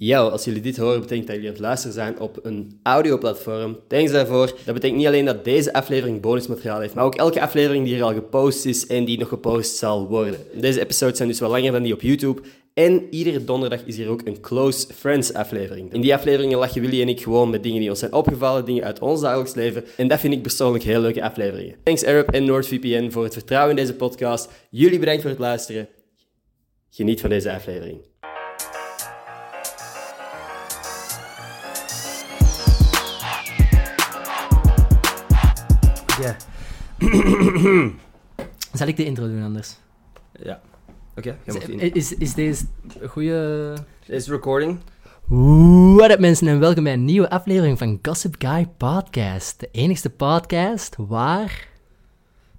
Yo, als jullie dit horen, betekent dat jullie aan het luisteren zijn op een audioplatform. Thanks daarvoor. Dat betekent niet alleen dat deze aflevering bonusmateriaal heeft, maar ook elke aflevering die hier al gepost is en die nog gepost zal worden. Deze episodes zijn dus wel langer dan die op YouTube. En iedere donderdag is hier ook een Close Friends aflevering. In die afleveringen lachen Willy en ik gewoon met dingen die ons zijn opgevallen, dingen uit ons dagelijks leven. En dat vind ik persoonlijk heel leuke afleveringen. Thanks Arab en NordVPN voor het vertrouwen in deze podcast. Jullie bedankt voor het luisteren. Geniet van deze aflevering. Ja. Zal ik de intro doen anders? Ja. Oké, mag Is, is, is deze een goede... Is recording? What up mensen en welkom bij een nieuwe aflevering van Gossip Guy Podcast. De enigste podcast waar...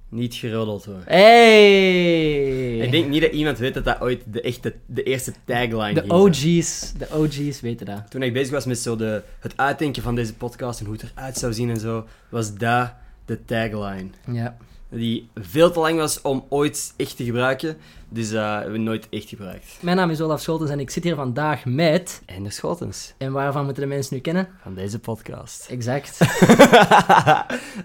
Niet geroddeld hoor. Hey! Ik denk niet dat iemand weet dat dat ooit de, echte, de eerste tagline De. OG's, de OG's weten dat. Toen ik bezig was met zo de, het uitdenken van deze podcast en hoe het eruit zou zien en zo, was dat de tagline. Ja. Die veel te lang was om ooit echt te gebruiken, dus eh hebben we nooit echt gebruikt. Mijn naam is Olaf Scholtens en ik zit hier vandaag met... En de Schotens En waarvan moeten de mensen nu kennen? van deze podcast. Exact.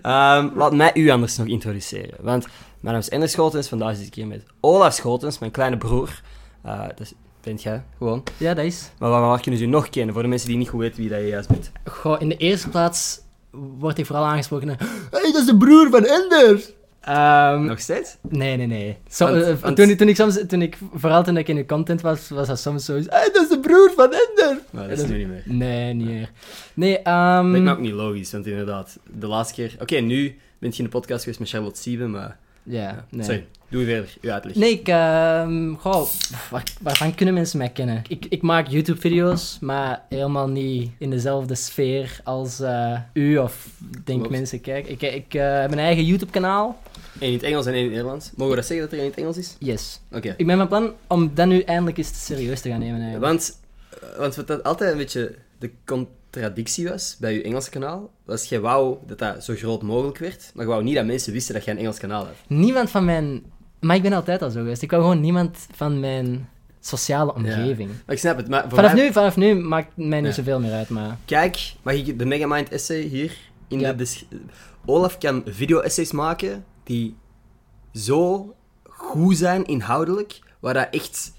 Ehm, laat mij u anders nog introduceren. Want mijn naam is Ender Schotens. Vandaag zit ik hier met Olaf Schotens, mijn kleine broer. Eh dat bent jij, gewoon. Ja, dat is... Maar waar kunnen ze u nog kennen, voor de mensen die niet goed weten wie dat je juist bent? Goh, in de eerste plaats word ik vooral aangesproken... Hé, hey, dat is de broer van Ender! Ehm, Nog steeds? Nee, nee, nee. Want- eh, want- toen, ik- toen ik soms, toen ik, vooral toen ik in de content was, was dat soms zo... Hey, dat is de broer van Ender! Maar dat is nu niet meer. Nee, niet meer. Nee, ehm Dat ook niet logisch, want inderdaad, de laatste keer... Oké, nu ben je in de podcast geweest met Charlotte Sieben, maar... Ja, nee. Sorry, doe verder, uw uitleg. Nee, ik... ehm goh, waar, waarvan kunnen mensen mij kennen? Ik, ik maak YouTube-video's, maar helemaal niet in dezelfde sfeer als eh, u of denk Klopt. mensen. Kijk, ik, ik eh, heb een eigen YouTube-kanaal. Eén in het Engels en één in het Nederlands. Mogen we dat zeggen dat er één in het Engels is? Yes. Oké. Ik ben van plan om dat nu eindelijk eens serieus te gaan nemen. eigenlijk. Want, eh, want wat dat altijd een beetje de contradictie was bij je Engelse kanaal, was jij wou dat dat zo groot mogelijk werd, maar je wou niet dat mensen wisten dat jij een Engels kanaal had. Niemand van mijn... Maar ik ben altijd al zo geweest. Ik wou gewoon niemand van mijn sociale omgeving. Maar ik snap het, maar Vanaf, mij- nu, vanaf nu maakt mij niet Ja. zoveel meer uit, maar... Kijk, mag ik de Megamind essay hier in Ja. de... Olaf kan video-essays maken die zo goed zijn inhoudelijk, waar dat echt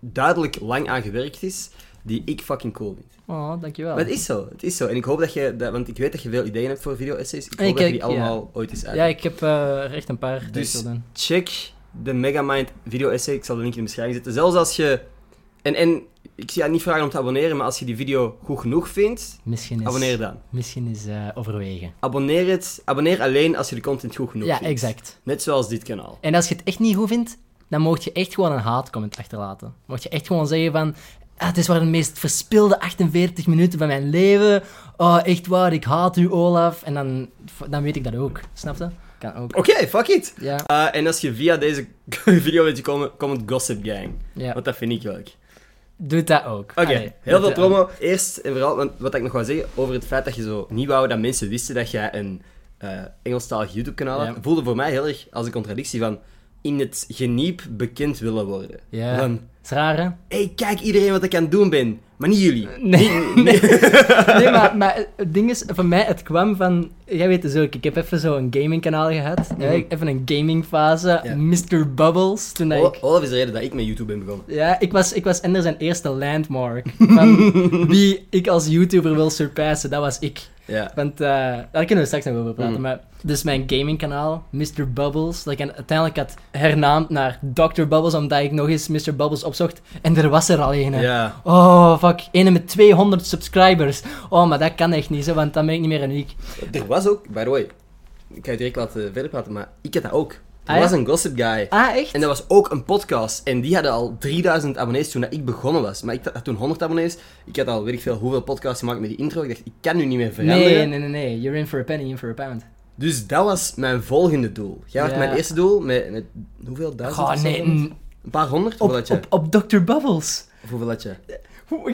duidelijk lang aan gewerkt is, die ik fucking cool vind. Oh, dankjewel. Maar het is zo, het is zo. En ik hoop dat je, dat, want ik weet dat je veel ideeën hebt voor video-essays, ik hoop Ik- dat je die allemaal ooit eens uit. Ja, ik heb er echt een paar Dus check de Megamind video-essay, ik zal de link in de beschrijving zetten. Zelfs als je... En, en ik zie jou niet vragen om te abonneren, maar als je die video goed genoeg vindt, Misschien is... abonneer dan. Misschien is eh, overwegen. Abonneer, het, abonneer alleen als je de content goed genoeg Ja, vindt. exact. Net zoals dit kanaal. En als je het echt niet goed vindt, dan mocht je echt gewoon een haatcomment achterlaten. Mocht je echt gewoon zeggen van... Ah, het is waar de meest verspilde 48 minuten van mijn leven. Oh, echt waar, ik haat u, Olaf. En dan, dan weet ik dat ook. Snap je? Kan ook. Oké, fuck it! Ja, Uh, en als je via deze video weet je komen, comment Gossip Gang. ja. Want dat vind ik leuk. Doe dat ook. Oké, heel dat- veel promo. Eerst en vooral, want wat ik nog wou zeggen over het feit dat je zo niet wou dat mensen wisten dat jij een eh Engelstalig YouTube-kanaal Ja. had, voelde voor mij heel erg als een contradictie van in het geniep bekend willen worden. Ja. Van, is raar, hè? hey, kijk iedereen wat ik aan het doen ben, maar niet jullie. Nee, nee. nee maar, maar het ding is, voor mij, het kwam van... Jij weet het ook, ik heb even zo'n gamingkanaal gehad. Mhm. even een gamingfase. Ja. Mr. Bubbles, toen Olaf ik... Olaf is de reden dat ik met YouTube ben begonnen. Ja, ik was, ik was Ender zijn eerste landmark. Van wie ik als YouTuber wil surpassen, dat was ik. Ja. Want eh, daar kunnen we straks nog over praten. Mm. Maar, dus mijn gamingkanaal, Mr. Bubbles, dat ik uiteindelijk had hernaamd naar Dr. Bubbles, omdat ik nog eens Mr. Bubbles opzocht. En er was er al een. Ja. Oh, fuck. Ene met 200 subscribers. Oh, maar dat kan echt niet, zo, want dan ben ik niet meer uniek. Er was ook, by the way, ik ga je direct laten verder praten, maar ik had dat ook. Er Ah, ja? was een Gossip Guy. Ah, echt? En dat was ook een podcast. En die hadden al 3000 abonnees toen dat ik begonnen was. Maar ik had toen 100 abonnees. Ik had al, weet ik veel, hoeveel podcasts gemaakt met die intro. Ik dacht, ik kan nu niet meer veranderen. Nee, nee, nee, nee. You're in for a penny, in for a pound. Dus dat was mijn volgende doel. Jij Ja. mijn eerste doel met, met hoeveel duizend? Zo? nee. Een paar honderd? Op, je? op, op Dr. Bubbles. Of hoeveel had je?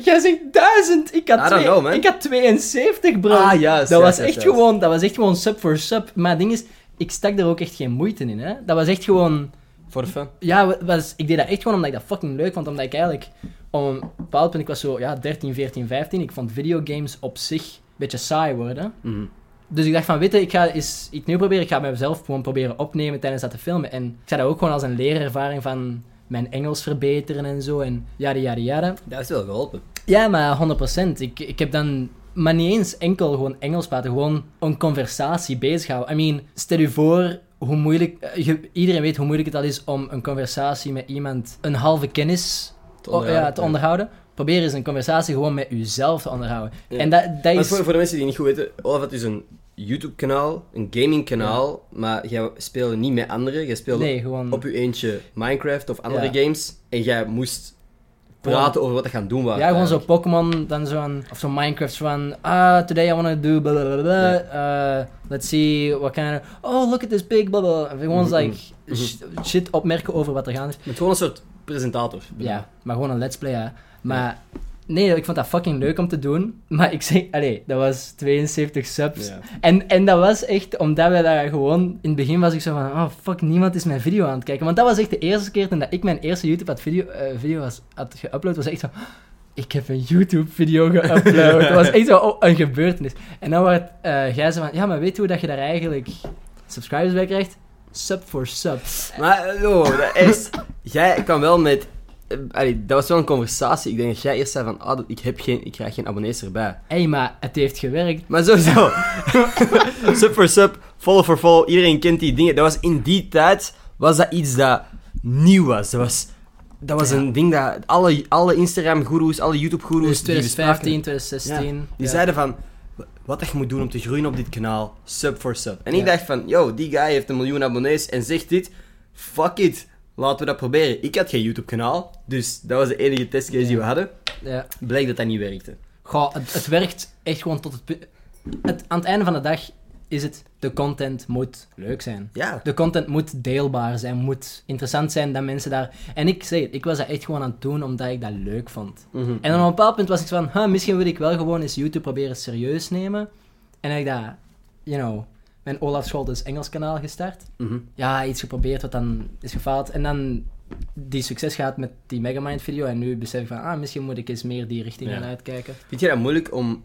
Jij zegt duizend. Ik had, twee- know, ik had 72, bro. Ah, juist, Dat was echt juist. gewoon, dat was echt gewoon sub voor sub. Maar het ding is, ik stak er ook echt geen moeite in, hè. Dat was echt gewoon... Voor fun? Ja, wa- was, ik deed dat echt gewoon omdat ik dat fucking leuk vond. Omdat ik eigenlijk, om een bepaald punt, ik was zo ja, 13, 14, 15. Ik vond videogames op zich een beetje saai worden. Mhm. Dus ik dacht van, weet je, ik ga eens iets nieuws proberen. Ik ga mezelf gewoon proberen opnemen tijdens dat te filmen. En ik zag dat ook gewoon als een leerervaring van mijn Engels verbeteren en zo. En yada, yada, yada. Dat is wel geholpen. Ja, maar 100%. Ik, ik heb dan maar niet eens enkel gewoon Engels praten, gewoon een conversatie bezighouden. I mean, stel je voor hoe moeilijk... eh, je- iedereen weet hoe moeilijk het al is om een conversatie met iemand een halve kennis Te oh, onderhouden, ja, te onderhouden. Probeer eens een conversatie gewoon met jezelf te onderhouden. Ja. En dat, dat is... voor, voor de mensen die niet goed weten, Olaf had dus een YouTube-kanaal, een gaming-kanaal, maar jij speelde niet met anderen. Jij speelde Nee, gewoon... op je eentje Minecraft of andere games en jij moest praten over wat je gaan doen. Ja, gewoon zo Pokémon, dan zo'n, of zo Minecraft van, ah, today I wanna do blah blah blah. Uh, let's see what kind of, oh, look at this big blah blah. Gewoon Mhm, like, mhm. sh- shit opmerken over wat er gaande is. Met gewoon een soort presentator. Ja, maar gewoon een let's play, ja. Maar, nee, ik vond dat fucking leuk om te doen. Maar ik zeg, allee, dat was 72 subs. Ja. En, en dat was echt, omdat we daar gewoon... In het begin was ik zo van, oh fuck, niemand is mijn video aan het kijken. Want dat was echt de eerste keer toen dat ik mijn eerste YouTube had video, eh, video was, had geüpload, was echt zo... Ik heb een YouTube-video geüpload. dat was echt zo oh, een gebeurtenis. En dan werd eh jij zo van, ja, maar weet je hoe dat je daar eigenlijk subscribers bij krijgt? Sub for sub. Maar, eh, oh, dat is... jij kwam wel met... eh, allee, dat was wel een conversatie. Ik denk dat jij eerst zei van, ah, ik, heb geen, ik krijg geen abonnees erbij. Hé, hey, maar het heeft gewerkt. Maar sowieso. sub voor sub, follow for follow. Iedereen kent die dingen. Dat was in die tijd was dat iets dat nieuw was. Dat was, dat was Ja. een ding dat alle, alle Instagram-goeroes, alle YouTube-goeroes... Dus die bespraken- 2015, 2016. Ja, die ja. zeiden van, "Wa- wat je moet doen om te groeien op dit kanaal, sub voor sub. En ik dacht van, yo, die guy heeft een miljoen abonnees en zegt dit, fuck it, laten we dat proberen. Ik had geen YouTube-kanaal, dus dat was de enige testcase die we hadden. Ja. Bleek dat dat niet werkte. Goh, het, het werkt echt gewoon tot het, het... Aan het einde van de dag is het... De content moet leuk zijn. Ja. De content moet deelbaar zijn, moet interessant zijn dat mensen daar... En ik zeg het, ik was dat echt gewoon aan het doen omdat ik dat leuk vond. Mhm. En op een bepaald punt was ik van, huh, misschien wil ik wel gewoon eens YouTube proberen serieus nemen. En heb ik dat, you know, mijn Olaf Scholtes Engels kanaal gestart. Mhm. Ja, iets geprobeerd wat dan is gefaald. En dan die succes gehad met die Megamind video. En nu besef ik van, ah, misschien moet ik eens meer die richting Ja. gaan uitkijken. Vind je dat moeilijk om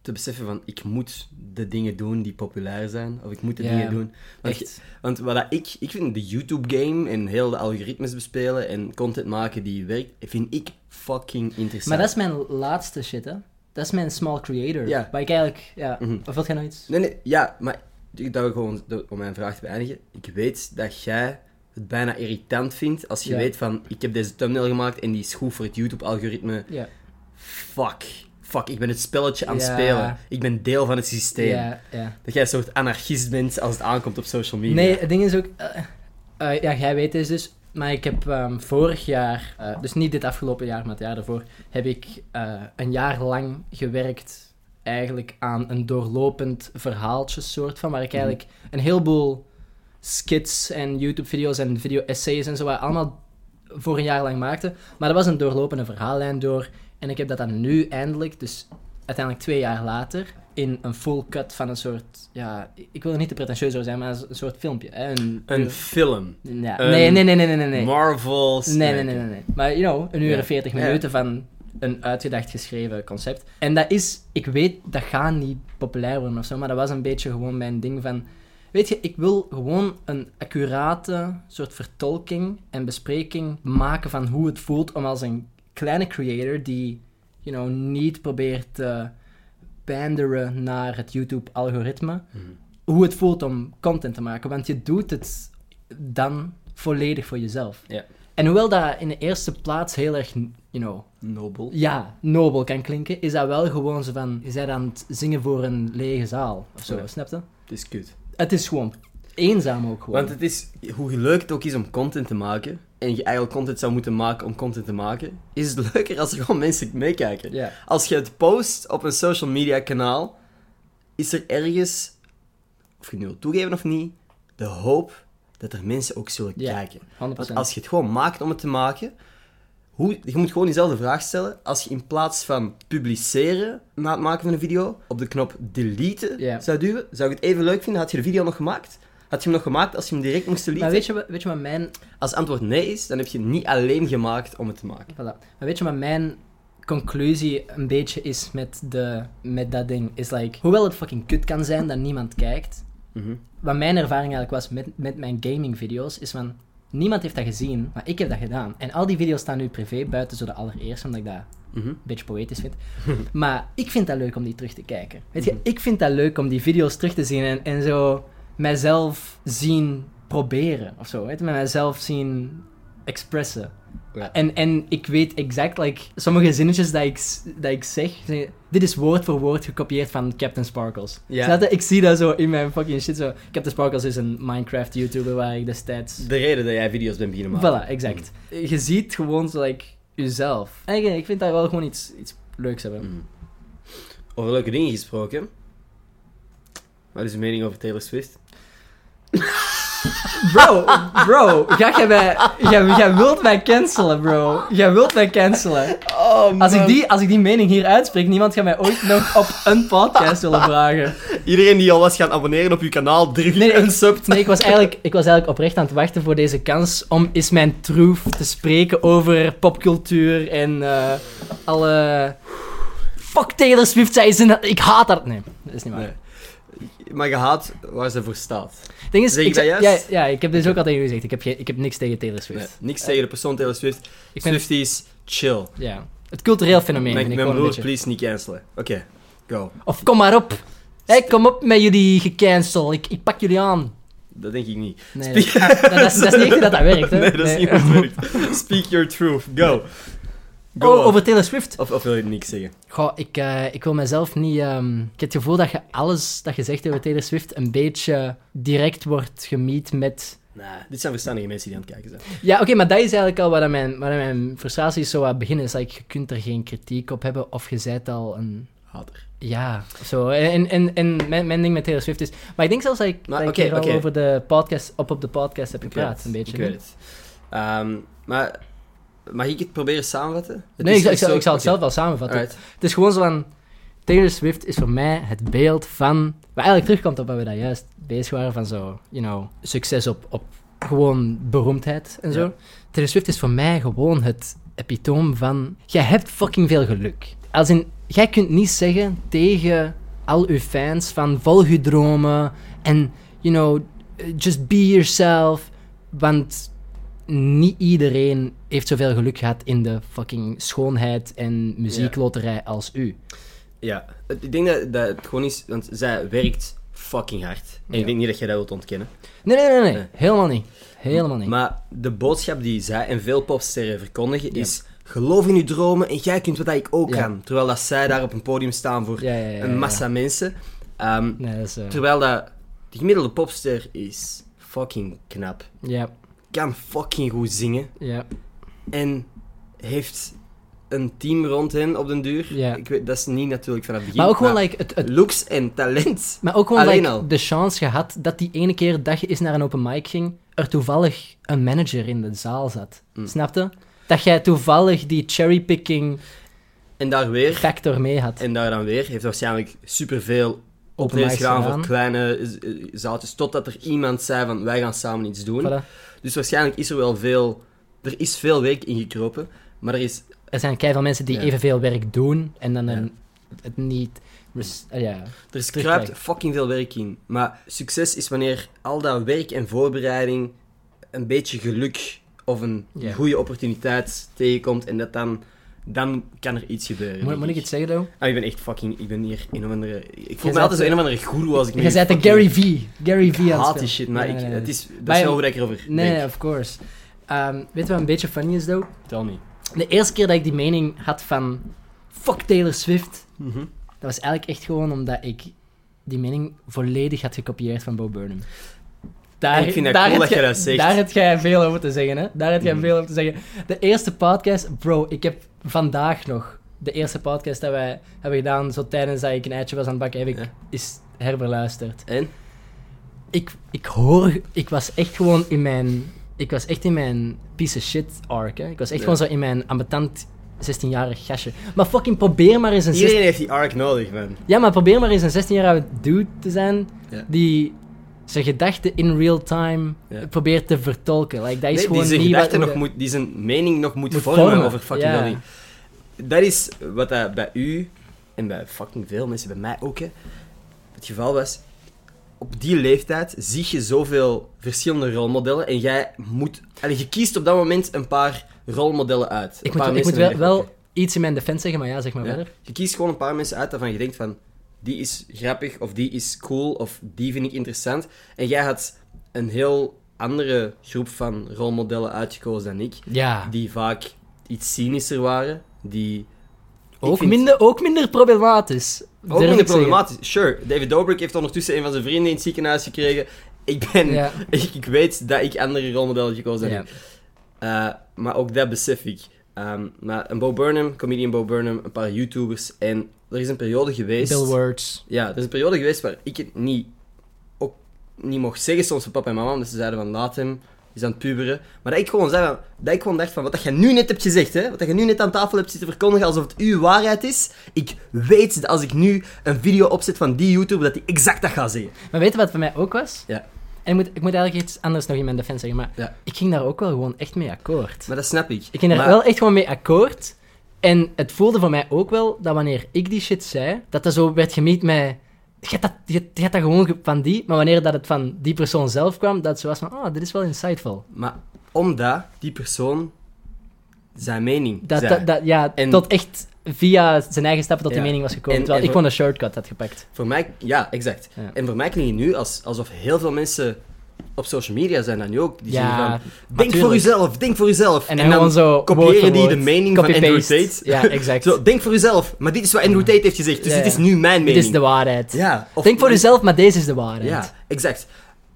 te beseffen van, ik moet de dingen doen die populair zijn, of ik moet de Ja, dingen doen... Want, Echt. want wat ik, ik vind de YouTube-game en heel de algoritmes bespelen en content maken die werkt, vind ik fucking interessant. Maar dat is mijn laatste shit, hè. Dat is mijn small creator. Ja. Waar ik eigenlijk, ja... Mhm. Of wil jij nog iets? Nee, nee, ja, maar ik- dat we gewoon, om mijn vraag te beëindigen. Ik weet dat jij het bijna irritant vindt als je Ja. weet van, ik heb deze thumbnail gemaakt en die is goed voor het YouTube-algoritme. Ja. Fuck. Fuck, ik ben het spelletje aan het Ja. spelen. Ik ben deel van het systeem. Ja, ja. Dat jij een soort anarchist bent als het aankomt op social media. Nee, het ding is ook... eh, eh, ja, jij weet deze dus. Maar ik heb ehm, vorig jaar, eh, dus niet dit afgelopen jaar, maar het jaar daarvoor, heb ik eh, een jaar lang gewerkt eigenlijk aan een doorlopend verhaaltje soort van, waar ik eigenlijk een heleboel skits en YouTube-video's en video-essays en zo, waar allemaal voor een jaar lang maakte. Maar dat was een doorlopende verhaallijn door. En ik heb dat dan nu eindelijk, dus uiteindelijk twee jaar later, in een full cut van een soort, ja, ik wil er niet te pretentieus over zijn, maar een soort filmpje. Hè? Een, Een film. ja. een nee, nee, nee, nee, nee, nee. Nee, Marvels. nee, nee, nee, nee, nee. Maar, you know, een uur Ja. en veertig Ja. minuten van een uitgedacht geschreven concept. En dat is, ik weet, dat gaat niet populair worden of zo, maar dat was een beetje gewoon mijn ding van... Weet je, ik wil gewoon een accurate soort vertolking en bespreking maken van hoe het voelt om als een kleine creator die, you know, niet probeert te panderen naar het YouTube-algoritme, Mhm. hoe het voelt om content te maken. Want je doet het dan volledig voor jezelf. En hoewel dat in de eerste plaats heel erg, you know, Nobel. ja, nobel kan klinken, is dat wel gewoon zo van, je bent aan het zingen voor een lege zaal, of zo, Ja. snap je? Het is kut. Het is gewoon eenzaam ook gewoon. Want het is, hoe leuk het ook is om content te maken, en je eigenlijk content zou moeten maken om content te maken, is het leuker als er gewoon mensen meekijken. Als je het post op een social media kanaal, is er ergens, of je het nu wilt toegeven of niet, de hoop dat er mensen ook zullen kijken. 100%. Want als je het gewoon maakt om het te maken, hoe, je moet gewoon jezelf de vraag stellen, als je in plaats van publiceren na het maken van een video, op de knop deleten zou duwen, zou ik het even leuk vinden, had je de video nog gemaakt? Had je hem nog gemaakt als je hem direct moest deleten? Maar weet je, weet je wat mijn... Als het antwoord nee is, dan heb je het niet alleen gemaakt om het te maken. Voilà. Maar weet je wat mijn conclusie een beetje is met, de, met dat ding? Is like, hoewel het fucking kut kan zijn dat niemand kijkt, Mhm. wat mijn ervaring eigenlijk was met, met mijn gaming-video's, is van... Niemand heeft dat gezien, maar ik heb dat gedaan. En al die video's staan nu privé, buiten zo de allereerste, omdat ik dat Mhm. een beetje poëtisch vind. maar ik vind dat leuk om die terug te kijken. Weet je, ik vind dat leuk om die video's terug te zien en, en zo mijzelf zien proberen of zo. Weet je, met mijzelf zien expressen. Ja. En, en ik weet exact, like, sommige zinnetjes dat ik, dat ik zeg, dit is woord voor woord gekopieerd van Captain Sparkles. Ja. Je? Ik zie dat zo in mijn fucking shit. Zo. Captain Sparkles is een Minecraft-YouTuber waar ik destijds De reden dat jij video's bent beginnen maken. Voilà, exact. Je ziet gewoon zo, like, jezelf. En ik, ik vind dat wel gewoon iets, iets leuks hebben. Mhm. Over leuke dingen gesproken. Wat is uw mening over Taylor Swift? Bro, bro, ga jij mij... Jij, jij wilt mij cancelen, bro. Jij wilt mij cancelen. Oh, Als ik, die, als ik die mening hier uitspreek, niemand gaat mij ooit nog op een podcast willen vragen. Iedereen die al was gaan abonneren op uw kanaal, terug Nee, een ik- sub. Nee, ik was, eigenlijk, ik was eigenlijk oprecht aan het wachten voor deze kans om eens mijn troef te spreken over popcultuur en eh, alle... Fuck Taylor Swift, zij is in... Ik haat dat. Nee, dat is niet waar. Nee. Maar je haat waar ze voor staat. Ding is, Zeg ik ik, dat ja, juist? ja, ik heb dus ook al tegen u gezegd. Ik heb, ik heb niks tegen Taylor Swift. Nee, niks tegen de persoon Taylor Swift. Ik vind, Swifties, chill. ja, het cultureel fenomeen Mijn, mijn beetje... please niet cancelen. Oké, go. Of kom maar op. Hé, kom op met jullie gecancel. Ik, ik pak jullie aan. Dat denk ik niet. Nee, dat, dat, dat is, dat is niet echt dat, dat werkt, hè? Nee, dat is niet hoe het werkt. Speak your truth. Go. Go Oh, over Taylor Swift. Of, of wil je niks zeggen? Goh, ik, eh, ik wil mezelf niet... ehm, ik heb het gevoel dat je alles dat je zegt over Taylor Swift een beetje direct wordt gemiet met... Nee, dit zijn verstandige mensen die aan het kijken zijn. Ja, oké, maar dat is eigenlijk al waar mijn, waar mijn frustratie zo aan beginnen. Is like, je kunt er geen kritiek op hebben of je zijt al een... Hater. Ja, zo. En, en, en mijn, mijn ding met Taylor Swift is... Maar ik denk zelfs dat ik, Maar dat ik al over de podcast, op op de podcast heb Ik gepraat, een beetje. Ik weet het. Ehm, maar mag ik het proberen samenvatten? Het Nee, ik, zal- ik, zal, zo- ik zal het zelf wel samenvatten. Alright. Het is gewoon zo van... Taylor Swift is voor mij het beeld van... Wat eigenlijk terugkomt op wat we daar juist bezig waren, van zo... You know, succes op, op gewoon beroemdheid en zo. Ja. Taylor Swift is voor mij gewoon het epitoom van... Jij hebt fucking veel geluk. Als in... Jij kunt niet zeggen tegen al uw fans van... Volg je dromen en, you know... Just be yourself. Want niet iedereen heeft zoveel geluk gehad in de fucking schoonheid en muziekloterij als u. Ja, ik denk dat, dat het gewoon is, want zij werkt fucking hard. En Ja. ik denk niet dat jij dat wilt ontkennen. Nee, nee, nee, nee. Nee. Helemaal niet. Helemaal niet. Maar de boodschap die zij en veel popsterren verkondigen is... Geloof in je dromen en jij kunt wat ik ook Ja. kan. Terwijl dat zij daar op een podium staan voor ja, ja, ja, een massa mensen. Ehm, Nee, dat is... eh, terwijl dat... De gemiddelde popster is fucking knap. ja, Kan fucking goed zingen. ja. En heeft een team rond hen op den duur. Ja. Ik weet, dat is niet natuurlijk vanaf het begin. Maar ook gewoon, like, het, het, Looks en talent. maar ook gewoon alleen like, al. de chance gehad dat die ene keer dat je eens naar een open mic ging, er toevallig een manager in de zaal zat. Mm. Snapte? Dat jij toevallig die cherrypicking En daar weer... factor mee had. En daar dan weer heeft waarschijnlijk superveel optredens gedaan gedaan. voor kleine eh, zaaltjes, totdat er iemand zei van wij gaan samen iets doen. Voilà. Dus waarschijnlijk is er wel veel... Er is veel werk ingekropen, maar er is... Er zijn keiveel mensen die Ja. evenveel werk doen en dan een, het niet... res- ja. Er kruipt fucking veel werk in. Maar succes is wanneer al dat werk en voorbereiding een beetje geluk of een goede opportuniteit tegenkomt en dat dan... Dan kan er iets gebeuren. Moet, ik het zeggen, though? Ah, ik ben echt fucking... Ik ben hier een of andere... Ik voel me altijd zo een of andere goeroe als ik Je bent de Gary V. Gary V aan het haat die shit, maar Nee, ik, nee, nee. het is, dat is wel hoe ik erover Nee, denk. of course. Ehm, weet je wat een beetje funny is, though? Tel niet. De eerste keer dat ik die mening had van... Fuck Taylor Swift. Mhm. Dat was eigenlijk echt gewoon omdat ik die mening volledig had gekopieerd van Bo Burnham. Daar, Ik vind dat daar cool dat je jij- dat zegt. Daar heb jij veel over te zeggen, hè? Daar heb jij Mhm. veel over te zeggen. De eerste podcast, bro, ik heb vandaag nog de eerste podcast dat wij hebben gedaan, zo tijdens dat ik een eitje was aan het bakken, heb ik Ja. is herbeluisterd. En? Ik, ik hoor, ik was echt gewoon in mijn, ik was echt in mijn piece of shit arc, hè? Ik was echt Ja. gewoon zo in mijn ambetant 16-jarig gastje. Maar fucking probeer maar eens een 16 Iedereen heeft die arc nodig, man. ja, maar probeer maar eens een 16-jarige dude te zijn Ja. die zijn gedachten in real time Ja. probeert te vertolken. Like, dat is Nee, gewoon die zijn niet gedachten wat- nog moet, die zijn mening nog moet, Moet vormen, vormen, over fucking dingen. Dat is wat dat bij u en bij fucking veel mensen, bij mij ook, hè, het geval was. Op die leeftijd zie je zoveel verschillende rolmodellen en jij moet... Allee, je kiest op dat moment een paar rolmodellen uit. Ik moet, ik moet wel, wel iets in mijn defense zeggen, maar ja, zeg maar Ja. verder. Je kiest gewoon een paar mensen uit waarvan je denkt van... Die is grappig, of die is cool, of die vind ik interessant. En jij had een heel andere groep van rolmodellen uitgekozen dan ik. Ja, Die vaak iets cynischer waren. Die... ook, vind- minder, ook minder problematisch. Ook minder problematisch. Sure, David Dobrik heeft ondertussen een van zijn vrienden in het ziekenhuis gekregen. Ik ben... Ja. Ik, ik weet dat ik andere rolmodellen gekozen heb. Ja. Eh, maar ook dat besef ik. Ehm, maar een Bo Burnham, comedian Bo Burnham, een paar YouTubers. En er is een periode geweest... Bill Words. Ja, er is een periode geweest waar ik het niet, ook niet mocht zeggen soms van papa en mama, omdat ze zeiden van laat hem, hij is aan het puberen. Maar dat ik gewoon zei dat ik gewoon dacht van, wat dat je nu net hebt gezegd, hè, wat dat je nu net aan tafel hebt zitten verkondigen alsof het uw waarheid is, ik weet dat als ik nu een video opzet van die YouTuber, dat hij exact dat gaat zeggen. Maar weet je wat voor mij ook was? Ja. En ik moet, ik moet eigenlijk iets anders nog in mijn defense zeggen, maar Ja. ik ging daar ook wel gewoon echt mee akkoord. Maar dat snap ik. Ik ging daar Maar- wel echt gewoon mee akkoord. En het voelde voor mij ook wel dat wanneer ik die shit zei, dat dat zo werd gemiet met... Je hebt dat, je, je hebt dat gewoon ge- van die, maar wanneer dat het van die persoon zelf kwam, dat zo was van, oh, dit is wel insightful. Maar omdat die persoon zijn mening Dat, zei. dat, dat, ja, En- tot echt via zijn eigen stappen tot die mening was gekomen. En- terwijl en ik voor- gewoon een shortcut had gepakt. Voor mij, ja, exact. Ja. En voor mij klinkt het nu als, alsof heel veel mensen op social media zijn dan nu ook. Die Ja, zeggen van, denk voor uzelf, denk voor uzelf. En, dan zo kopiëren die de mening van Andrew. Tate. Ja, exact. Zo, denk voor uzelf. Maar dit is wat Andrew Tate heeft gezegd, dus Ja, dit is nu mijn mening. Dit is de waarheid. Ja. of- Denk voor jezelf, maar deze is de waarheid. Ja, exact.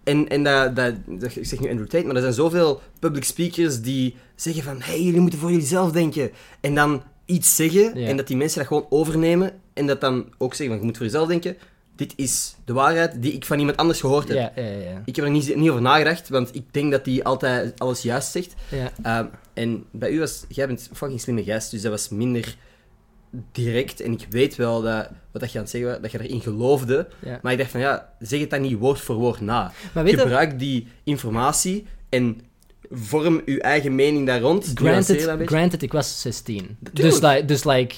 En, en dat, dat, dat- ik zeg nu Andrew Tate, maar er zijn zoveel public speakers die zeggen van hey, jullie moeten voor jezelf denken. En dan iets zeggen Ja. en dat die mensen dat gewoon overnemen en dat dan ook zeggen van je moet voor jezelf denken. Dit is de waarheid die ik van iemand anders gehoord heb. Ja, ja, ja. Ik heb er niet, niet over nagedacht, want ik denk dat hij altijd alles juist zegt. ja. Ehm, en bij u was, jij bent een fucking slimme gast, dus dat was minder direct. En ik weet wel dat, wat dat je aan het zeggen was, dat je erin geloofde. Ja. Maar ik dacht van ja, zeg het dan niet woord voor woord na. Maar weet Gebruik die informatie en vorm uw eigen mening daar rond. Granted, granted, ik was 16. Dus, Tuurlijk. like, dus like,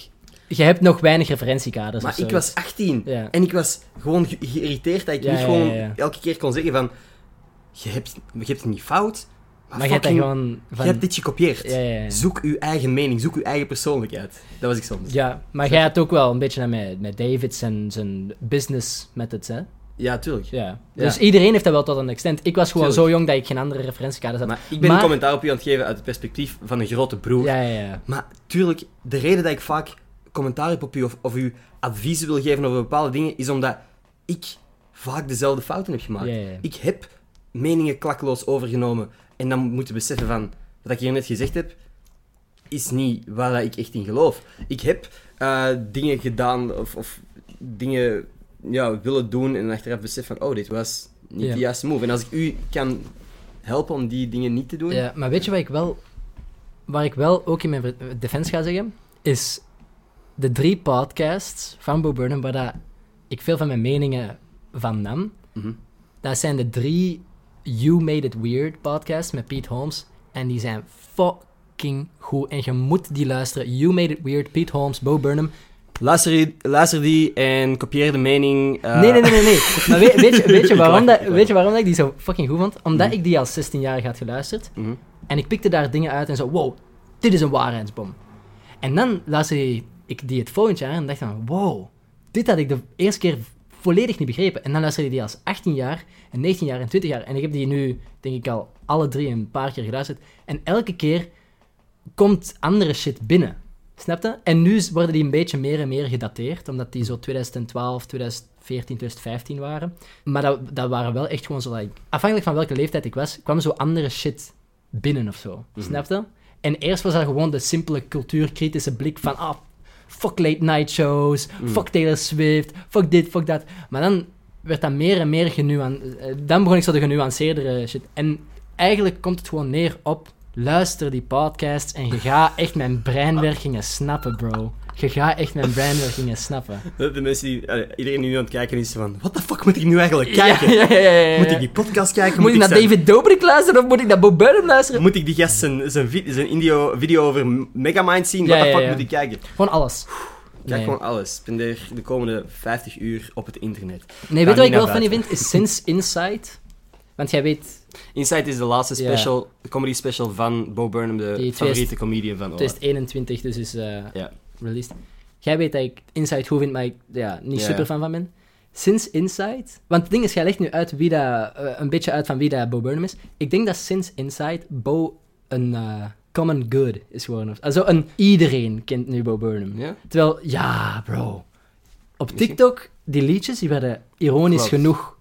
je hebt nog weinig referentiekaders Maar ik was 18 Ja. en ik was gewoon ge- geïrriteerd dat ik Ja, niet gewoon ja, elke keer kon zeggen van je hebt, je hebt het niet fout, maar, Maar je hebt fucking- gewoon van... je hebt dit gekopieerd. Zoek uw eigen mening, zoek uw eigen persoonlijkheid. Dat was ik soms. Ja, maar jij had ook wel een beetje naar met, met David zijn, zijn business methods, hè? Ja, tuurlijk. Ja. Dus iedereen heeft dat wel tot een extent. Ik was gewoon Tuurlijk. zo jong dat ik geen andere referentiekaders had. Maar ik ben Maar- een commentaar op u aan het geven uit het perspectief van een grote broer. Ja, ja, ja. Maar tuurlijk, de reden dat ik vaak commentaar heb op u of, of u adviezen wil geven over bepaalde dingen, is omdat ik vaak dezelfde fouten heb gemaakt. Ja, ja, ja. Ik heb meningen klakkeloos overgenomen en dan moeten beseffen van, wat ik hier net gezegd heb, is niet waar dat ik echt in geloof. Ik heb eh, dingen gedaan of, of dingen ja, willen doen en achteraf besef van, oh, dit was niet de juiste move. En als ik u kan helpen om die dingen niet te doen, Ja, maar weet je wat ik wel... Waar ik wel ook in mijn defense ga zeggen, is de drie podcasts van Bo Burnham, waar dat ik veel van mijn meningen van nam. Mhm. Dat zijn de drie You Made It Weird podcasts met Pete Holmes. En die zijn fucking goed. En je moet die luisteren. You Made It Weird, Pete Holmes, Bo Burnham. Luister, die- luister die en kopieer de mening. eh, Nee, nee, nee, nee. nee. Maar weet, weet, je, weet, je waarom dat, weet je waarom dat ik die zo fucking goed vond? Omdat Mhm. ik die als 16-jarige had geluisterd. mhm. En ik pikte daar dingen uit en zo, wow, dit is een waarheidsbom. En dan luisterde ik die het volgend jaar en dacht van, wow, dit had ik de eerste keer volledig niet begrepen. En dan luisterde ik die als 18 jaar, en 19 jaar en 20 jaar. En ik heb die nu, denk ik al, alle drie een paar keer geluisterd. En elke keer komt andere shit binnen. Snap je? En nu worden die een beetje meer en meer gedateerd, omdat die zo 2012, 2014, 2015 waren. Maar dat, dat waren wel echt gewoon zo, like, afhankelijk van welke leeftijd ik was, kwam zo andere shit binnen of zo. Mhm. Snap je? En eerst was dat gewoon de simpele cultuurkritische blik van, ah, fuck late night shows, Mhm. fuck Taylor Swift, fuck dit, fuck dat. Maar dan werd dat meer en meer genuanceerd. Dan begon ik zo de genuanceerdere shit. En eigenlijk komt het gewoon neer op, luister die podcasts en je gaat echt mijn breinwerkingen snappen, bro. Je gaat echt mijn brandwerkingen snappen. De, de mensen die... iedereen die nu aan het kijken is van... What the fuck moet ik nu eigenlijk kijken? Ja, ja. Moet ik die podcast kijken? Moet ik naar zijn- David Dobrik luisteren of moet ik naar Bob Burnham luisteren? Moet ik die gast zijn, zijn, vi- zijn video, video over Megamind zien? What the fuck moet ik kijken? Gewoon alles. Kijk Nee. gewoon alles. Spendeer de komende 50 uur op het internet. Nee, weet je wat ik wel buiten. vind? Is Since Insight. Want jij weet, Inside is de laatste special, comedy special van Bo Burnham, de Die favoriete comedian van Ola. 2021 dus is eh, Ja. Released. Jij weet dat ik Inside goed vind, maar ik ja, niet super fan van ben. Since Inside... Want het ding is, jij legt nu uit wie dat, eh, een beetje uit van wie dat Bo Burnham is. Ik denk dat Since Inside Bo een eh, common good is geworden. Also een iedereen kent nu Bo Burnham. Terwijl, ja, bro. Op. TikTok, die liedjes, die werden ironisch Klopt. genoeg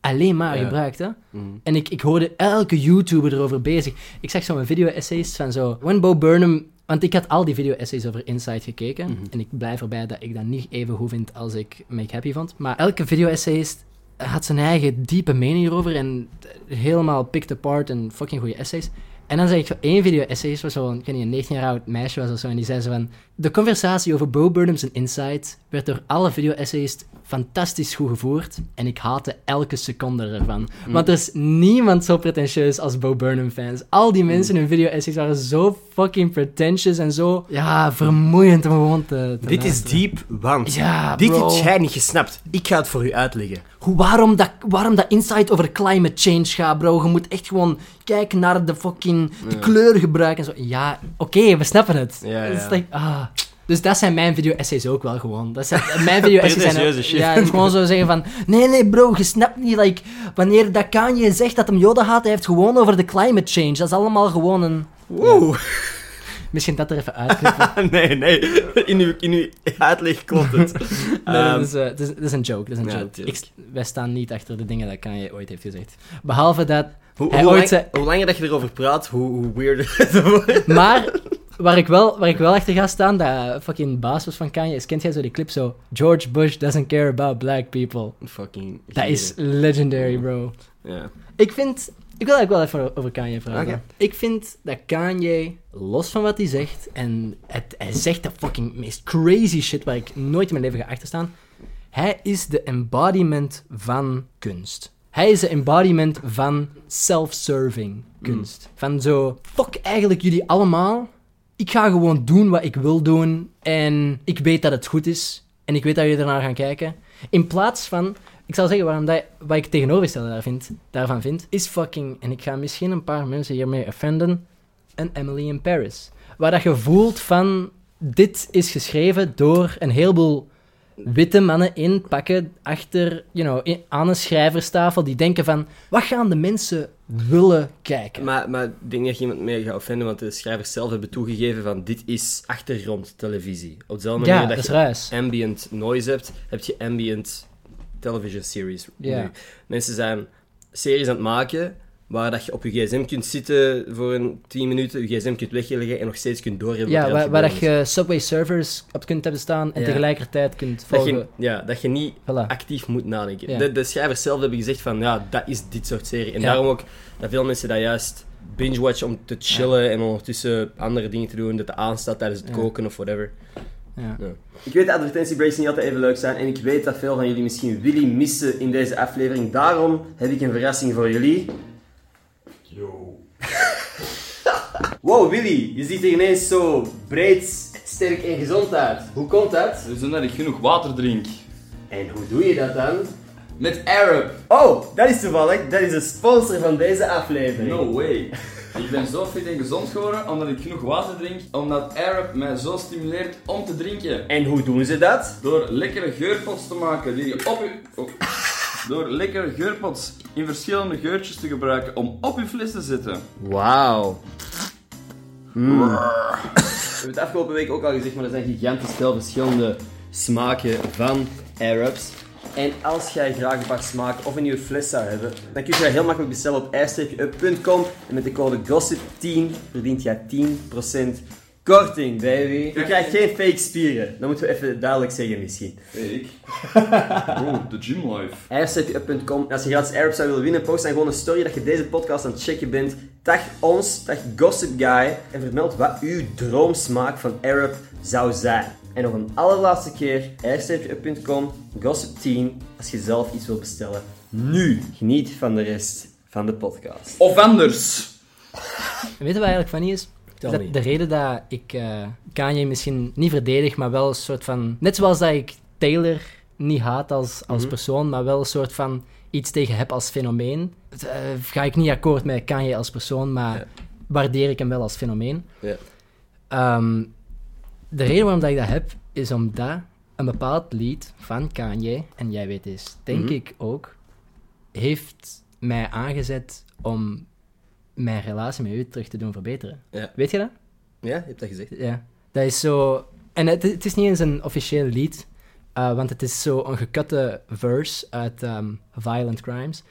alleen maar Ja. gebruikt, hè. Mhm. En ik, ik hoorde elke YouTuber erover bezig. Ik zag zo'n video-essays van zo... When Bo Burnham... Want ik had al die video-essays over Inside gekeken. Mhm. En ik blijf erbij dat ik dat niet even goed vind als ik Make Happy vond. Maar elke video-essayist had zijn eigen diepe mening erover. En helemaal picked apart en fucking goede essays. En dan zag ik zo één video-essayist waar zo'n, ik weet niet, een 19 jaar oud meisje was of zo. En die zei zo van... De conversatie over Bo Burnham's en Inside werd door alle video-essayists fantastisch goed gevoerd. En ik haatte elke seconde ervan. Want er is niemand zo pretentieus als Bo Burnham fans. Al die mensen in hun video-essays waren zo fucking pretentious en zo... Ja, vermoeiend om gewoon te, te Dit is diep, want Ja, dit heb jij niet gesnapt. Ik ga het voor u uitleggen. Hoe, waarom, dat, waarom dat insight over climate change gaat, bro. Je moet echt gewoon kijken naar de fucking de kleuren gebruiken en zo. Ja, oké, we snappen het. Ja, ja. like, ah. Dus dat zijn mijn video-essays ook wel gewoon. Dat zijn, mijn video-essays zijn... Shit. Ja, gewoon zo zeggen van... Nee, nee, bro, je snapt niet, like... Wanneer dat Kanye zegt dat hem Yoda haat, hij heeft gewoon over de climate change. Dat is allemaal gewoon een... Misschien dat er even uitknippen. nee, nee. In uw, in uw uitleg klopt het. Nee, dat, is, dat, is, een joke. Dat is een Ja, joke. Ik, wij staan niet achter de dingen dat Kanye ooit heeft gezegd. Behalve dat... hoe, hij hoe, ooit lang- zei- hoe langer dat je erover praat, hoe, hoe weirder het wordt. Maar waar ik, wel, waar ik wel achter ga staan, dat fucking baas was van Kanye, is, kent jij zo die clip zo? George Bush doesn't care about black people. Fucking. Dat is legendary, bro. Ja. Ik vind... Ik wil eigenlijk wel even over Kanye praten. Oké. Ik vind dat Kanye, los van wat hij zegt, en het, hij zegt de fucking meest crazy shit waar ik nooit in mijn leven ga achterstaan, hij is de embodiment van kunst. Hij is de embodiment van self-serving kunst. Van zo, fuck eigenlijk jullie allemaal. Ik ga gewoon doen wat ik wil doen en ik weet dat het goed is en ik weet dat jullie ernaar gaan kijken. In plaats van, ik zal zeggen waarom dat, wat ik tegenovergestelde daar vind, daarvan vind, is fucking, en ik ga misschien een paar mensen hiermee offenden, een Emily in Paris. Waar dat je voelt van, dit is geschreven door een heleboel witte mannen in pakken achter, you know, in- aan een schrijverstafel die denken van, wat gaan de mensen willen kijken? Maar, maar ik denk dat je iemand mee gaat offenden, want de schrijvers zelf hebben toegegeven van dit is achtergrondtelevisie. Op dezelfde manier ja, dat je ruis. ambient noise hebt, heb je ambient television series. Nu. Mensen zijn series aan het maken waar dat je op je gsm kunt zitten voor een 10 minuten, je gsm kunt wegleggen en nog steeds kunt doorhebben Ja, waar, dat je Subway servers op kunt hebben staan en Ja. tegelijkertijd kunt is. Dat volgen. je, ja, dat je niet Voilà. actief moet nadenken. Ja. De, de schrijvers zelf hebben gezegd van, ja, dat is dit soort serie. En Ja. daarom ook dat veel mensen dat juist binge-watchen om te chillen en ondertussen andere dingen te doen, dat het aanstaat tijdens het koken of whatever. Ja. Ja. Ik weet dat advertentiebreaks niet altijd even leuk zijn en ik weet dat veel van jullie misschien Willy missen in deze aflevering. Daarom heb ik een verrassing voor jullie. Yo. Wow, Willy, je ziet er ineens zo breed, sterk en gezond uit. Hoe komt dat? Dus omdat ik genoeg water drink. En hoe doe je dat dan? Met Arab. Oh, dat is toevallig. Dat is de sponsor van deze aflevering. No way. Ik ben zo fit en gezond geworden omdat ik genoeg water drink. Omdat Arab mij zo stimuleert om te drinken. En hoe doen ze dat? Door lekkere geurpots te maken die je op je... oh. Door lekkere geurpots in verschillende geurtjes te gebruiken om op je fles te zetten. Wauw. Mm. We hebben het afgelopen week ook al gezegd, maar er zijn gigantisch veel verschillende smaken van Arabs. En als jij graag paar smaken of een nieuwe fles zou hebben, dan kun je heel makkelijk bestellen op ijs-up.com. En met de code GOSSIP10 verdient jij 10% korting, baby. Je krijgt geen fake spieren. Dat moeten we even duidelijk zeggen misschien. Ik? Bro, de gym life. Airsetup.com. En als je gratis Arab zou willen winnen, post dan gewoon een story dat je deze podcast aan het checken bent. Tag ons, tag Gossip Guy en vermeld wat uw droomsmaak van Arab zou zijn. En nog een allerlaatste keer, ijstertjeup.com, Gossip 10, als je zelf iets wilt bestellen. Nu! Geniet van de rest van de podcast. Of anders. En weet je wat eigenlijk funny is? Me. de reden dat ik eh Kanye misschien niet verdedig, maar wel een soort van... Net zoals dat ik Taylor niet haat als, als Mhm. persoon, maar wel een soort van iets tegen heb als fenomeen, eh, ga ik niet akkoord met Kanye als persoon, maar Ja. waardeer ik hem wel als fenomeen. Ja. Ehm, de reden waarom dat ik dat heb, is omdat een bepaald lied van Kanye, en jij weet eens, denk Mhm. ik ook, heeft mij aangezet om mijn relatie met u terug te doen verbeteren. Ja. Weet je dat? Ja, je hebt dat gezegd. Ja. Dat is zo... En het, het is niet eens een officieel lied, eh, want het is zo een gekutte verse uit ehm, Violent Crimes.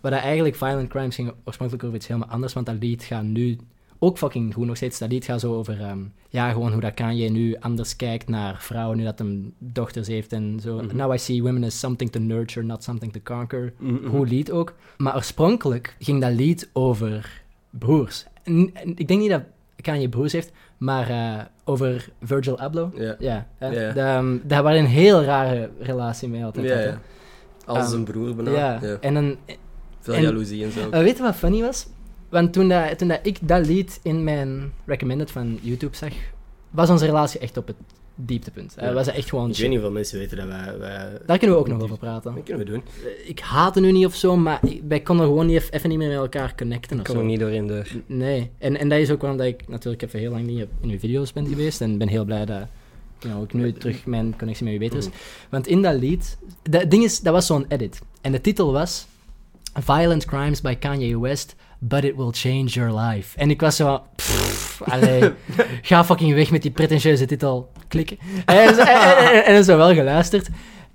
Waar dat eigenlijk Violent Crimes ging oorspronkelijk over iets helemaal anders, want dat lied gaat nu ook fucking goed nog steeds. Dat lied gaat zo over, ehm, ja, gewoon hoe dat Kanye nu anders kijkt naar vrouwen, nu dat hem dochters heeft en zo. Mhm. Now I see women as something to nurture, not something to conquer. Mhm. Goed lied ook. Maar oorspronkelijk ging dat lied over broers. En, en ik denk niet dat Kanye broers heeft, maar eh, over Virgil Abloh. Ja. Ja. Ja. De, ehm, daar waren een heel rare relatie mee altijd. Ja, had. Als Ehm, een broer bijna. Ja. En dan... Veel en- jaloezie en zo. weet je wat funny was? Want toen, dat, toen dat ik dat lied in mijn recommended van YouTube zag, was onze relatie echt op het dieptepunt. Ja. was het echt gewoon Ik weet niet hoeveel mensen weten dat wij... wij... Daar kunnen we ook nog over praten. Dat kunnen we doen. Ik haatte nu niet of zo, maar ik- wij konden gewoon niet, even niet meer met elkaar connecten of Ik kom zo. er niet doorheen door. Nee, en, en dat is ook waarom dat ik natuurlijk even heel lang niet in uw video's ben geweest. En ben heel blij dat you know, ik nu terug mijn connectie met u beter is. Want in dat lied, dat ding is, dat was zo'n edit. En de titel was Violent Crimes by Kanye West, but it will change your life. En ik was zo, pff, allee, ga fucking weg met die pretentieuze titel, klikken. En, en, en, zo wel geluisterd.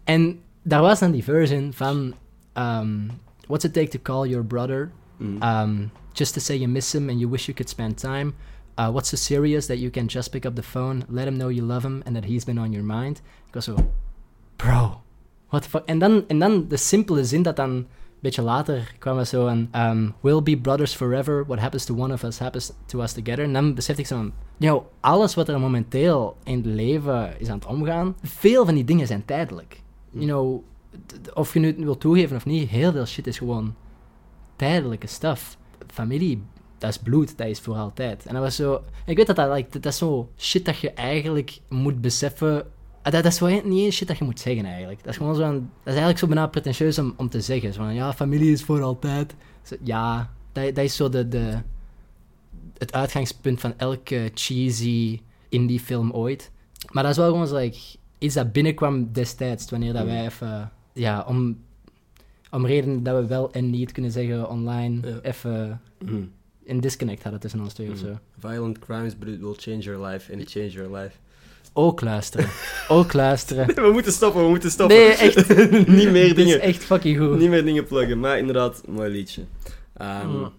En daar was dan die version van um, What's it take to call your brother? Um, just to say you miss him and you wish you could spend time. Uh, what's so serious that you can just pick up the phone, let him know you love him and that he's been on your mind? Ik was zo, bro, what the fuck? En dan, en dan de simpele zin dat dan beetje later kwam er zo een um, we'll be brothers forever, what happens to one of us happens to us together. En dan besefte ik zo van, alles wat er momenteel in het leven is aan het omgaan, veel van die dingen zijn tijdelijk. You know, of je nu het wilt toegeven of niet, heel veel shit is gewoon tijdelijke stuff. Familie, dat is bloed, dat is voor altijd. En dat was zo... Ik weet dat dat, like, dat is zo shit dat je eigenlijk moet beseffen... Ah, Dat, dat is wel niet eens shit dat je moet zeggen, eigenlijk. Dat is gewoon zo... een- Dat is eigenlijk zo bijna pretentieus om, om te zeggen. Zo van, ja, familie is voor altijd. Zo, ja, dat, dat is zo de, de, het uitgangspunt van elke cheesy indie film ooit. Maar dat is wel gewoon zo, like, iets dat binnenkwam destijds, wanneer dat wij even... Ja, om, om redenen dat we wel en niet kunnen zeggen online, Ja. even Mm. een disconnect hadden tussen ons twee of zo. Mm. Violent crimes, but it will change your life. And it change your life. Ook luisteren. Ook luisteren. we moeten stoppen, we moeten stoppen. Nee, echt. niet meer Dit is dingen. echt fucking goed. Niet meer dingen pluggen, maar inderdaad, mooi liedje. Ehm, Mm.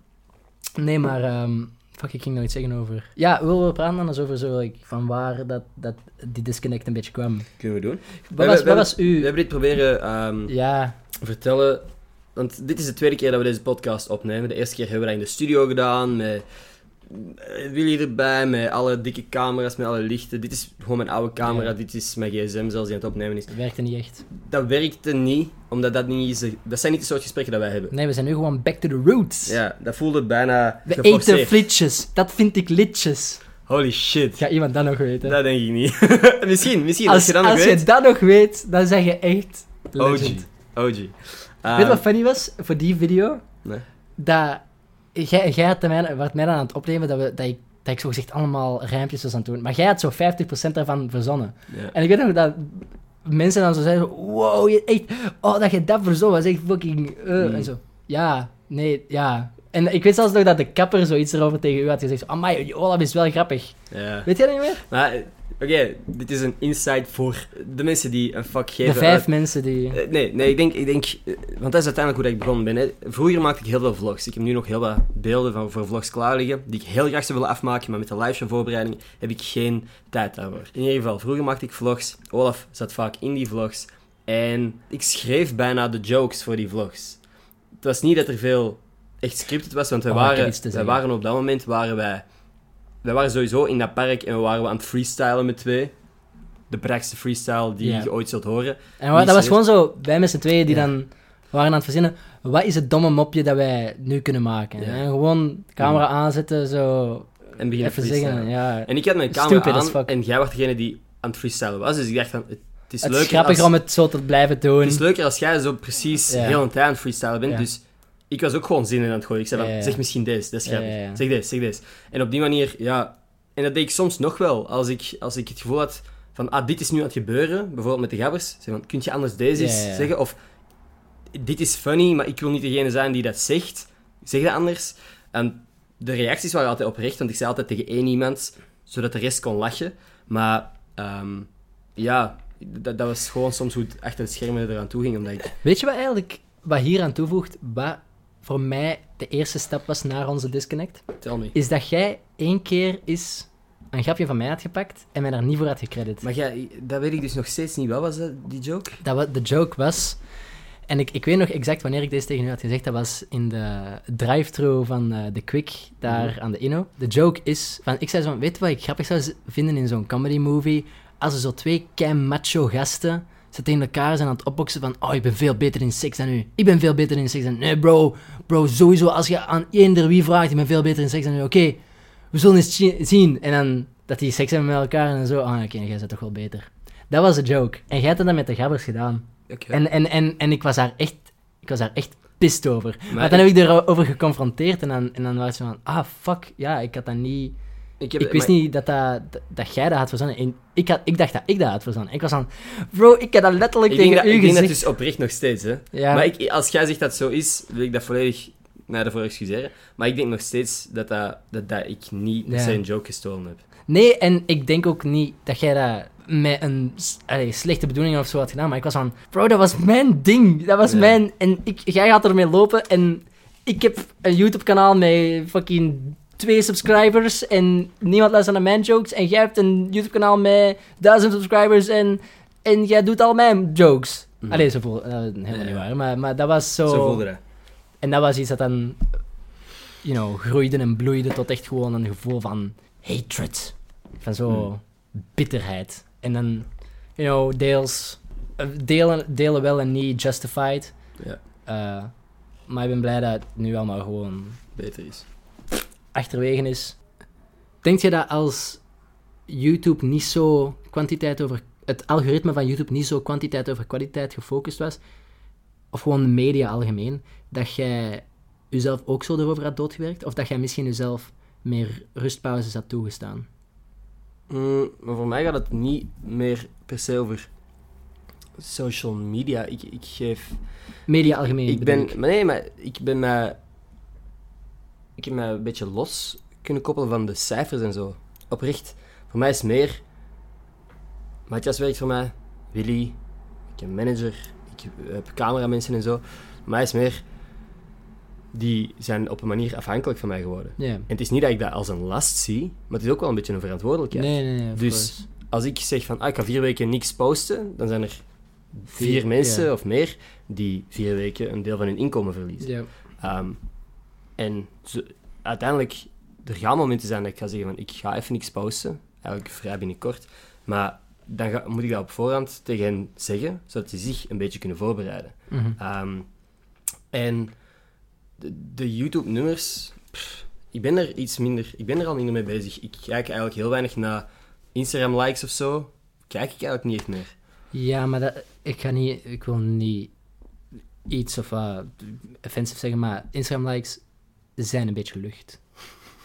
Nee, maar... ehm, fuck, ik ging nog iets zeggen over... Ja, willen we praten dan eens over zo, like, van waar dat, dat die disconnect een beetje kwam? Kunnen we doen. Wat was, we wat was We u... hebben dit proberen ehm, Ja, vertellen. Want dit is de tweede keer dat we deze podcast opnemen. De eerste keer hebben we dat in de studio gedaan. Met Willy erbij, met alle dikke camera's, met alle lichten. Dit is gewoon mijn oude camera. Ja. Dit is mijn gsm zelfs die aan het opnemen is. het werkte niet echt. Dat werkte niet, omdat dat niet is... Dat zijn niet de soort gesprekken dat wij hebben. Nee, we zijn nu gewoon back to the roots. Ja, dat voelde bijna We eten flitsjes. Dat vind ik litjes. Holy shit. Ga iemand dat nog weten? Dat denk ik niet. misschien, misschien. Als, als je dat nog als weet. je dat nog weet, dan zeg je echt OG. legend. OG. Weet Ehm, je wat funny was voor die video? Nee. Dat jij, jij had mij, werd mij dan aan het opnemen dat, we, dat, ik, dat ik zo gezegd allemaal rijmpjes was aan het doen. Maar jij had zo 50% daarvan verzonnen. En ik weet nog dat mensen dan zo zeiden: Wow, je echt, oh, dat je dat verzon was echt fucking. eh." Mm. En zo, ja, nee, ja. En ik weet zelfs nog dat de kapper zoiets erover tegen u had gezegd: Amai, Olaf is wel grappig. Ja. Weet je dat niet meer? Maar, oké, dit is een insight voor de mensen die een vak De geven. vijf uit- mensen die. Eh, nee, nee, ik denk, ik denk, eh, want dat is uiteindelijk hoe ik begonnen ben. Hè. Vroeger maakte ik heel veel vlogs. Ik heb nu nog heel wat beelden van, voor vlogs klaar liggen, die ik heel graag zou willen afmaken, maar met de live show voorbereiding heb ik geen tijd daarvoor. In ieder geval, vroeger maakte ik vlogs. Olaf zat vaak in die vlogs. En ik schreef bijna de jokes voor die vlogs. Het was niet dat er veel echt scripted was, want wij, Oh, waren, wij waren op dat moment waren wij, wij waren sowieso in dat park en we waren we aan het freestylen met twee. de braakste freestyle die je ooit zult horen. En dat was gewoon zo, wij met z'n tweeën die dan waren aan het verzinnen, wat is het domme mopje dat wij nu kunnen maken? Ja. En gewoon de camera aanzetten, zo En beginnen even zeggen, ja. En ik had mijn camera Stupid aan en jij was degene die aan het freestylen was. Dus ik dacht van, het is Het is grappiger als, om het zo te blijven doen. Het is leuker als jij zo precies Ja. heel een tijd aan het freestylen bent. Ja. Dus ik was ook gewoon zinnen aan het gooien. Ik zei van, zeg misschien deze, dat is grappig. Zeg deze, zeg deze. En op die manier, ja... En dat deed ik soms nog wel. Als ik, als ik het gevoel had van, ah, dit is nu aan het gebeuren. Bijvoorbeeld met de gabbers. Zeg van, kun je anders deze eens zeggen? Of, dit is funny, maar ik wil niet degene zijn die dat zegt. Zeg dat anders. En de reacties waren altijd oprecht, want ik zei altijd tegen één iemand, zodat de rest kon lachen. Maar, ehm, ja... Dat, dat was gewoon soms hoe het achter het schermen eraan toe ging, omdat ik... Weet je wat eigenlijk, wat hier aan toevoegt, wat voor mij de eerste stap was naar onze disconnect? Tel me. Is dat jij één keer eens een grapje van mij had gepakt en mij daar niet voor had gecredit. Maar jij, dat weet ik dus nog steeds niet. Wat was dat, die joke? Dat wat de joke was. En ik, ik weet nog exact wanneer ik deze tegen u had gezegd. Dat was in de drive-thru van eh, de Quick, daar Mhm. aan de Inno. De joke is, van, ik zei zo, weet je wat ik grappig zou vinden in zo'n comedy movie? Als er zo twee kei macho gasten ze tegen elkaar zijn aan het opboksen van oh, ik ben veel beter in seks dan u. Ik ben veel beter in seks dan Nee, bro. Bro, sowieso, als je aan eender wie vraagt, ik ben veel beter in seks dan u. Oké, we zullen eens zien. En dan dat die seks hebben met elkaar en zo. Ah, oké, jij bent toch wel beter. Dat was de joke. En jij had dat met de gabbers gedaan. En, en, en, en ik was daar echt, ik was daar echt pist over. Maar, Maar dan ik- heb ik erover geconfronteerd en dan, en dan was zo van, ah, fuck, ja, ik had dat niet... ik, heb, Ik wist maar- niet dat, dat, dat, jij dat had verzonnen. En ik, had, ik dacht dat ik dat had verzonnen. Ik was van, bro, ik heb dat letterlijk Ik tegen dat, u ik denk dat gezegd. dus oprecht nog steeds, hè. Ja. Maar ik, als jij zegt dat zo is, wil ik dat volledig mij daarvoor excuseren. Maar ik denk nog steeds dat, dat, dat, dat ik niet Ja. een joke gestolen heb. Nee, en ik denk ook niet dat jij dat met een allee, slechte bedoeling of zo had gedaan. Maar ik was van, bro, dat was mijn ding. Dat was Ja. mijn... En ik, jij gaat ermee lopen en ik heb een YouTube-kanaal met fucking twee subscribers en niemand luistert naar mijn jokes. En jij hebt een YouTube-kanaal met duizend subscribers en, en jij doet al mijn jokes. Mhm. Allee, zo eh, helemaal Ja. niet waar. Maar, maar dat was zo... Zo voelde dat. En dat was iets dat dan, you know, groeide en bloeide tot echt gewoon een gevoel van hatred. Van zo Hmm. bitterheid. En dan, you know, deels, eh, delen, delen wel en niet justified. Ja, Eh, maar ik ben blij dat het nu allemaal gewoon beter is. Achterwege is. Denk je dat als YouTube niet zo kwantiteit over... Het algoritme van YouTube niet zo kwantiteit over kwaliteit gefocust was, of gewoon de media algemeen, dat jij jezelf ook zo erover had doodgewerkt? Of dat jij misschien jezelf meer rustpauzes had toegestaan? Mm, maar voor mij gaat het niet meer per se over social media. Ik, ik geef... Media algemeen, Ik ben... Maar nee, maar ik ben mij... Ik heb mij een beetje los kunnen koppelen van de cijfers en zo. Oprecht. Voor mij is meer... Matthias werkt voor mij. Willy. Ik heb een manager. Ik heb cameramensen en zo. Voor mij is meer... Die zijn op een manier afhankelijk van mij geworden. En het is niet dat ik dat als een last zie, maar het is ook wel een beetje een verantwoordelijkheid. Nee, nee, nee. of Dus course. als ik zeg van, ah, ik ga vier weken niks posten, dan zijn er vier, Vier, mensen of meer die vier weken een deel van hun inkomen verliezen. Ehm, en uiteindelijk, er gaan momenten zijn dat ik ga zeggen van, ik ga even niks posten, eigenlijk vrij binnenkort, maar dan ga- moet ik dat op voorhand tegen hen zeggen, zodat ze zich een beetje kunnen voorbereiden. Mhm. Ehm, en de, de YouTube-nummers, ik ben er iets minder, ik ben er al minder mee bezig. Ik kijk eigenlijk heel weinig naar Instagram-likes of zo. Kijk ik eigenlijk niet echt meer. Ja, maar dat, ik ga niet, ik wil niet iets of uh, offensive zeggen, maar Instagram likes zijn een beetje lucht.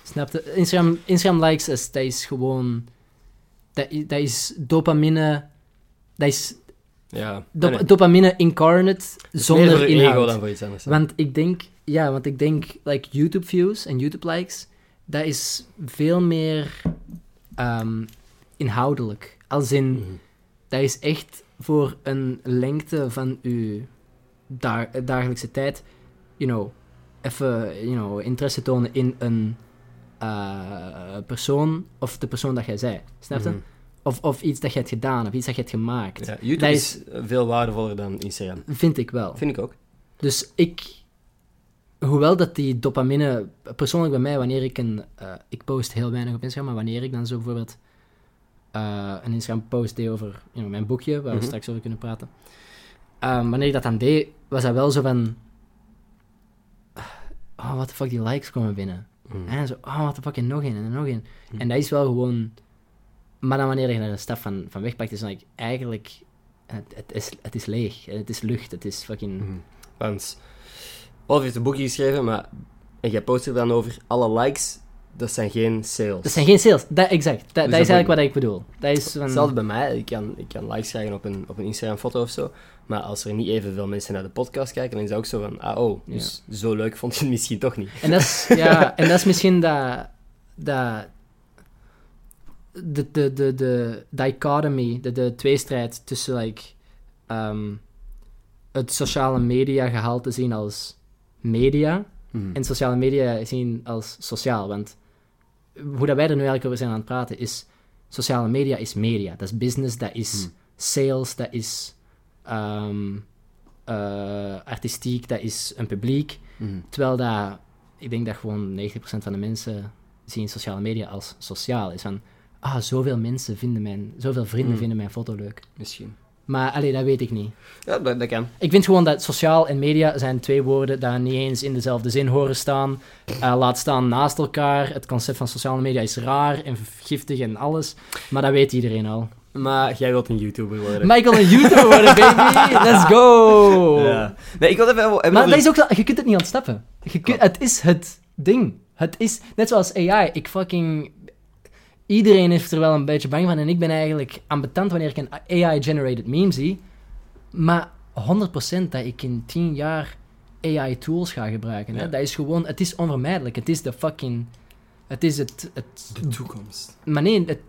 Snap je? Instagram, Instagram likes is, dat is gewoon, dat, dat is dopamine, dat is Ja, dop- nee, nee. dopamine incarnate zonder meer inhoud. ego dan voor iets anders. hè. Want ik denk, ja, want ik denk, like, YouTube views en YouTube likes, dat is veel meer ehm, inhoudelijk. Als in, Mhm. dat is echt voor een lengte van uw da- dagelijkse tijd, you know, even, you know, interesse tonen in een eh, persoon of de persoon dat jij zei. Snap je? Mhm. Of, of iets dat je hebt gedaan, of iets dat je hebt gemaakt. Ja, YouTube Dat is veel waardevoller dan Instagram. Vind ik wel. Vind ik ook. Dus ik, hoewel dat die dopamine, persoonlijk bij mij, wanneer ik een, eh, ik post heel weinig op Instagram, maar wanneer ik dan zo bijvoorbeeld eh, een Instagram-post deed over you know, mijn boekje, waar we Mhm. straks over kunnen praten. Wanneer ik dat dan deed, was dat wel zo van... Oh, wat de fuck, die likes komen binnen. Mm. En zo, oh, wat de fuck, en nog een, en nog een. Mhm. En dat is wel gewoon... Maar dan wanneer je er een stap van, van wegpakt, is dan like, eigenlijk... Het, het, is, het is leeg, het is lucht, het is fucking... Mhm. Want Olaf heeft een boekje geschreven, maar... En jij post er dan over alle likes, dat zijn geen sales. Dat zijn geen sales, dat, exact. Dat, dat is dat eigenlijk wat ik bedoel. Dat is van... Hetzelfde bij mij. Ik kan, ik kan likes krijgen op een, op een Instagram-foto of zo. Maar als er niet evenveel mensen naar de podcast kijken, dan is het ook zo van... Ah, oh, dus zo leuk vond je het misschien toch niet. En dat is, ja, en dat is misschien dat... dat de, de, de, de dichotomy, de, de tweestrijd tussen like, ehm, het sociale media gehalte zien als media Mhm. en sociale media zien als sociaal. Want hoe dat wij er nu eigenlijk over zijn aan het praten is... Sociale media is media. Dat is business, dat is Hmm. sales, dat is ehm, eh, artistiek, dat is een publiek. Mhm. Terwijl dat, ik denk dat gewoon 90% van de mensen zien sociale media als sociaal. Is van, ah, zoveel mensen vinden mijn, zoveel vrienden Mm. vinden mijn foto leuk. Misschien. Maar, allee, dat weet ik niet. Ja, dat, dat kan. Ik vind gewoon dat sociaal en media zijn twee woorden die niet eens in dezelfde zin horen staan. Eh, laat staan naast elkaar. Het concept van sociale media is raar en giftig en alles. Maar dat weet iedereen al. Maar jij wilt een YouTuber worden. Michael een YouTuber worden, baby! Let's go! Ja. Nee, ik wil even hebben Maar dat is ook je kunt het niet ontsnappen. Je kunt, het is het ding. Het is, net zoals AI, ik fucking... Iedereen is er wel een beetje bang van en ik ben eigenlijk ambetant wanneer ik een AI-generated meme zie. Maar 100% dat ik in 10 jaar AI-tools ga gebruiken. Hè? Ja. Dat is gewoon, het is onvermijdelijk. Het is de fucking... Het is het... het De toekomst. maar nee, het,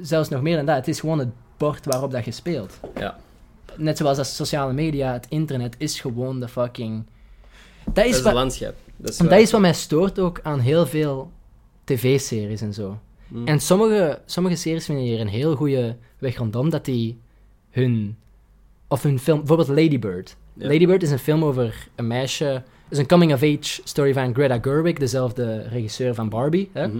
zelfs nog meer dan dat. Het is gewoon het bord waarop dat je speelt. Ja. Net zoals dat sociale media, het internet, is gewoon de fucking... Dat Dat is, is wat, het landschap. Dat is, dat is wat mij stoort ook aan heel veel tv-series en zo. Mm. En sommige, sommige series vinden hier een heel goede weg rondom, dat die hun... Of hun film... Bijvoorbeeld Lady Bird. Ja. Lady Bird is een film over een meisje... Het is een coming-of-age story van Greta Gerwig, dezelfde regisseur van Barbie. Hè? Mhm.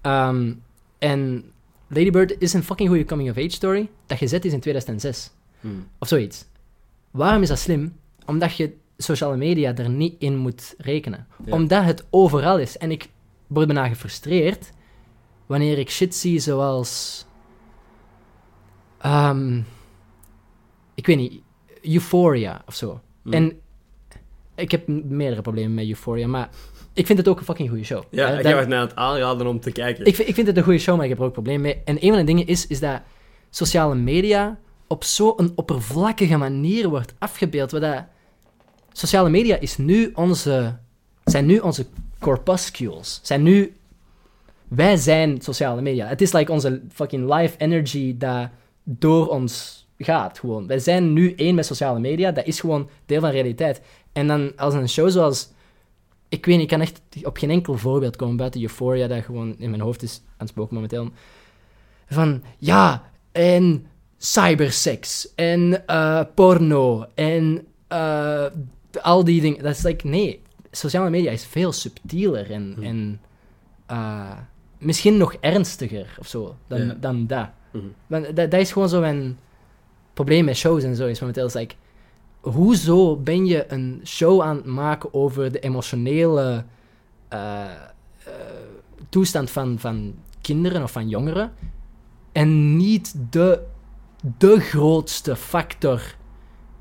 Ehm, en Lady Bird is een fucking goede coming-of-age story dat gezet is in 2006. Mhm. Of zoiets. Waarom is dat slim? Omdat je sociale media er niet in moet rekenen. Ja. Omdat het overal is. En ik word bijna gefrustreerd wanneer ik shit zie zoals... ehm, ik weet niet, Euphoria of zo. Mhm. En ik heb meerdere problemen met Euphoria, maar ik vind het ook een fucking goede show. Ja, Eh, ik was mij aan het aanraden om te kijken. ik, vind- ik vind het een goede show, maar ik heb er ook problemen mee. En een van de dingen is, is dat sociale media op zo'n oppervlakkige manier wordt afgebeeld. Waar dat, sociale media is nu onze, zijn nu onze corpuscules. Zijn nu, wij zijn sociale media. Het is like onze fucking life energy dat door ons gaat. Gewoon. Wij zijn nu één met sociale media. Dat is gewoon deel van realiteit. En dan als een show zoals ik weet niet, ik kan echt op geen enkel voorbeeld komen buiten Euphoria, dat gewoon in mijn hoofd is aan het spoken momenteel. Van, ja, en cybersex, en eh, porno, en eh, al die dingen. Dat is like, nee, sociale media is veel subtieler en, Hmm. en eh, misschien nog ernstiger of zo dan, Ja. dan dat. Mhm. Want dat, dat is gewoon zo mijn probleem met shows en zo. Is momenteel is like, hoezo ben je een show aan het maken over de emotionele eh, eh, toestand van, van kinderen of van jongeren en niet de, de grootste factor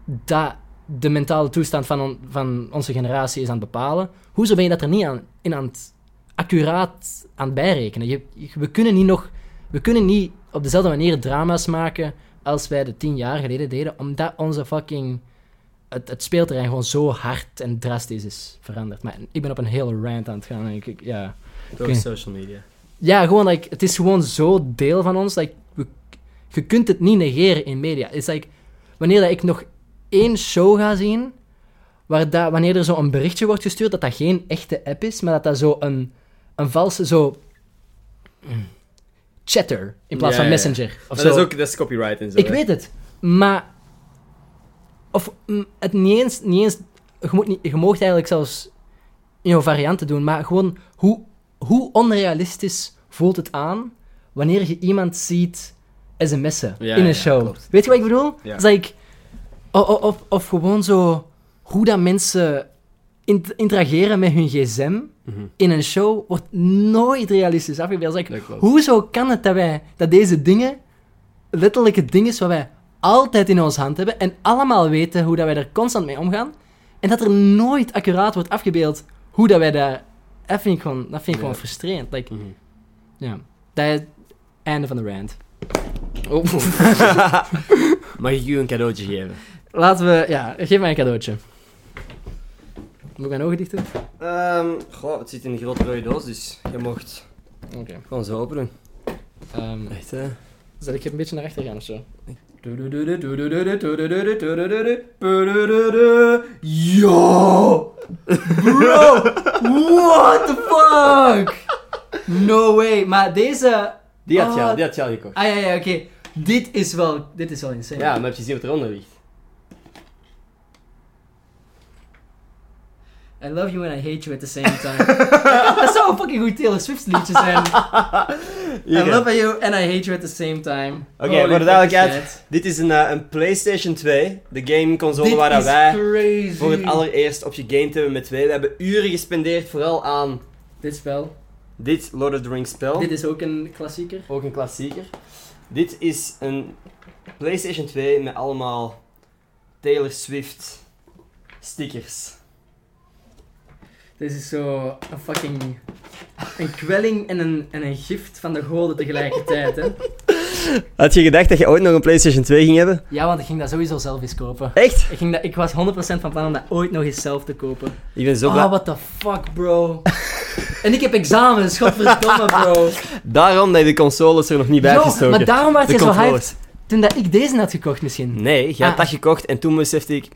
dat de mentale toestand van, on- van onze generatie is aan het bepalen? Hoezo ben je dat er niet aan, in aan het accuraat aan het bijrekenen? Je, we kunnen niet nog... We kunnen niet op dezelfde manier drama's maken als wij de tien jaar geleden deden, omdat onze fucking... Het, het speelterrein gewoon zo hard en drastisch is veranderd. Maar ik ben op een hele rant aan het gaan. Ik, ik- ja. Door social media. ja, gewoon, like, het is gewoon zo deel van ons. Like, we, je kunt het niet negeren in media. Het is like, wanneer dat ik nog één show ga zien, waar dat, wanneer er zo een berichtje wordt gestuurd, dat dat geen echte app is, maar dat dat zo een, een valse, zo... chatter, in plaats Ja, van messenger. Of zo. dat is ook dat is copyright en zo. Ik hè. weet het, maar... Of mm, het niet eens... Niet eens je, moet niet, je moogt eigenlijk zelfs you know, varianten doen, maar gewoon hoe, hoe onrealistisch voelt het aan wanneer je iemand ziet sms'en Ja, in een show. klopt. Weet je wat ik bedoel? Dat of, of, of gewoon zo hoe dat mensen int- interageren met hun gsm In een show wordt nooit realistisch afgebeeld. Like, hoezo kan het dat wij dat deze dingen letterlijke dingen wat wij altijd in ons hand hebben en allemaal weten hoe dat wij er constant mee omgaan en dat er nooit accuraat wordt afgebeeld hoe dat wij daar dat vind ik gewoon, dat vind ik Ja. gewoon frustrerend. Like, Mhm. ja, dat is einde van de rant. Oh. Mag ik u een cadeautje geven? Laten we, ja, geef mij een cadeautje. Moet ik mijn ogen dicht doen? Ehm, goh, het zit in een grote rode doos, dus je mocht Oké. gewoon zo open doen. Ehm, Echt, hè? zal ik een beetje naar achter gaan of zo? Yo! Bro! What the fuck? No way. Maar deze... Die had je Ah. al, die had je al gekocht. Ah ja, ja, oké. Dit is wel... Dit is wel insane. Ja, maar heb je gezien wat eronder ligt? I love you and I hate you at the same time. dat zou een fucking goed Taylor Swift liedje zijn. I love you and I hate you at the same time. Oké, Holy voor de duidelijkheid, dit is een, eh, een PlayStation 2, de gameconsole waar wij crazy. voor het allereerst op je game hebben met twee. We hebben uren gespendeerd vooral aan Dit spel. dit Lord of the Rings spel. Dit is ook een klassieker. Ook een klassieker. Dit is een PlayStation 2 met allemaal Taylor Swift stickers. Dit is zo een fucking... Een kwelling en een, en een gift van de goden tegelijkertijd, hè. Had je gedacht dat je ooit nog een PlayStation 2 ging hebben? Ja, want ik ging dat sowieso zelf eens kopen. Echt? Ik, ging dat, ik was 100% van plan om dat ooit nog eens zelf te kopen. Ik ben zo Oh, blij. what the fuck, bro. en ik heb examens, godverdomme, bro. Daarom dat je de consoles er nog niet bij Yo, gestoken. maar daarom was je zo hyped toen dat ik deze had gekocht misschien. Nee, je had Ah. dat gekocht en toen besefte ik,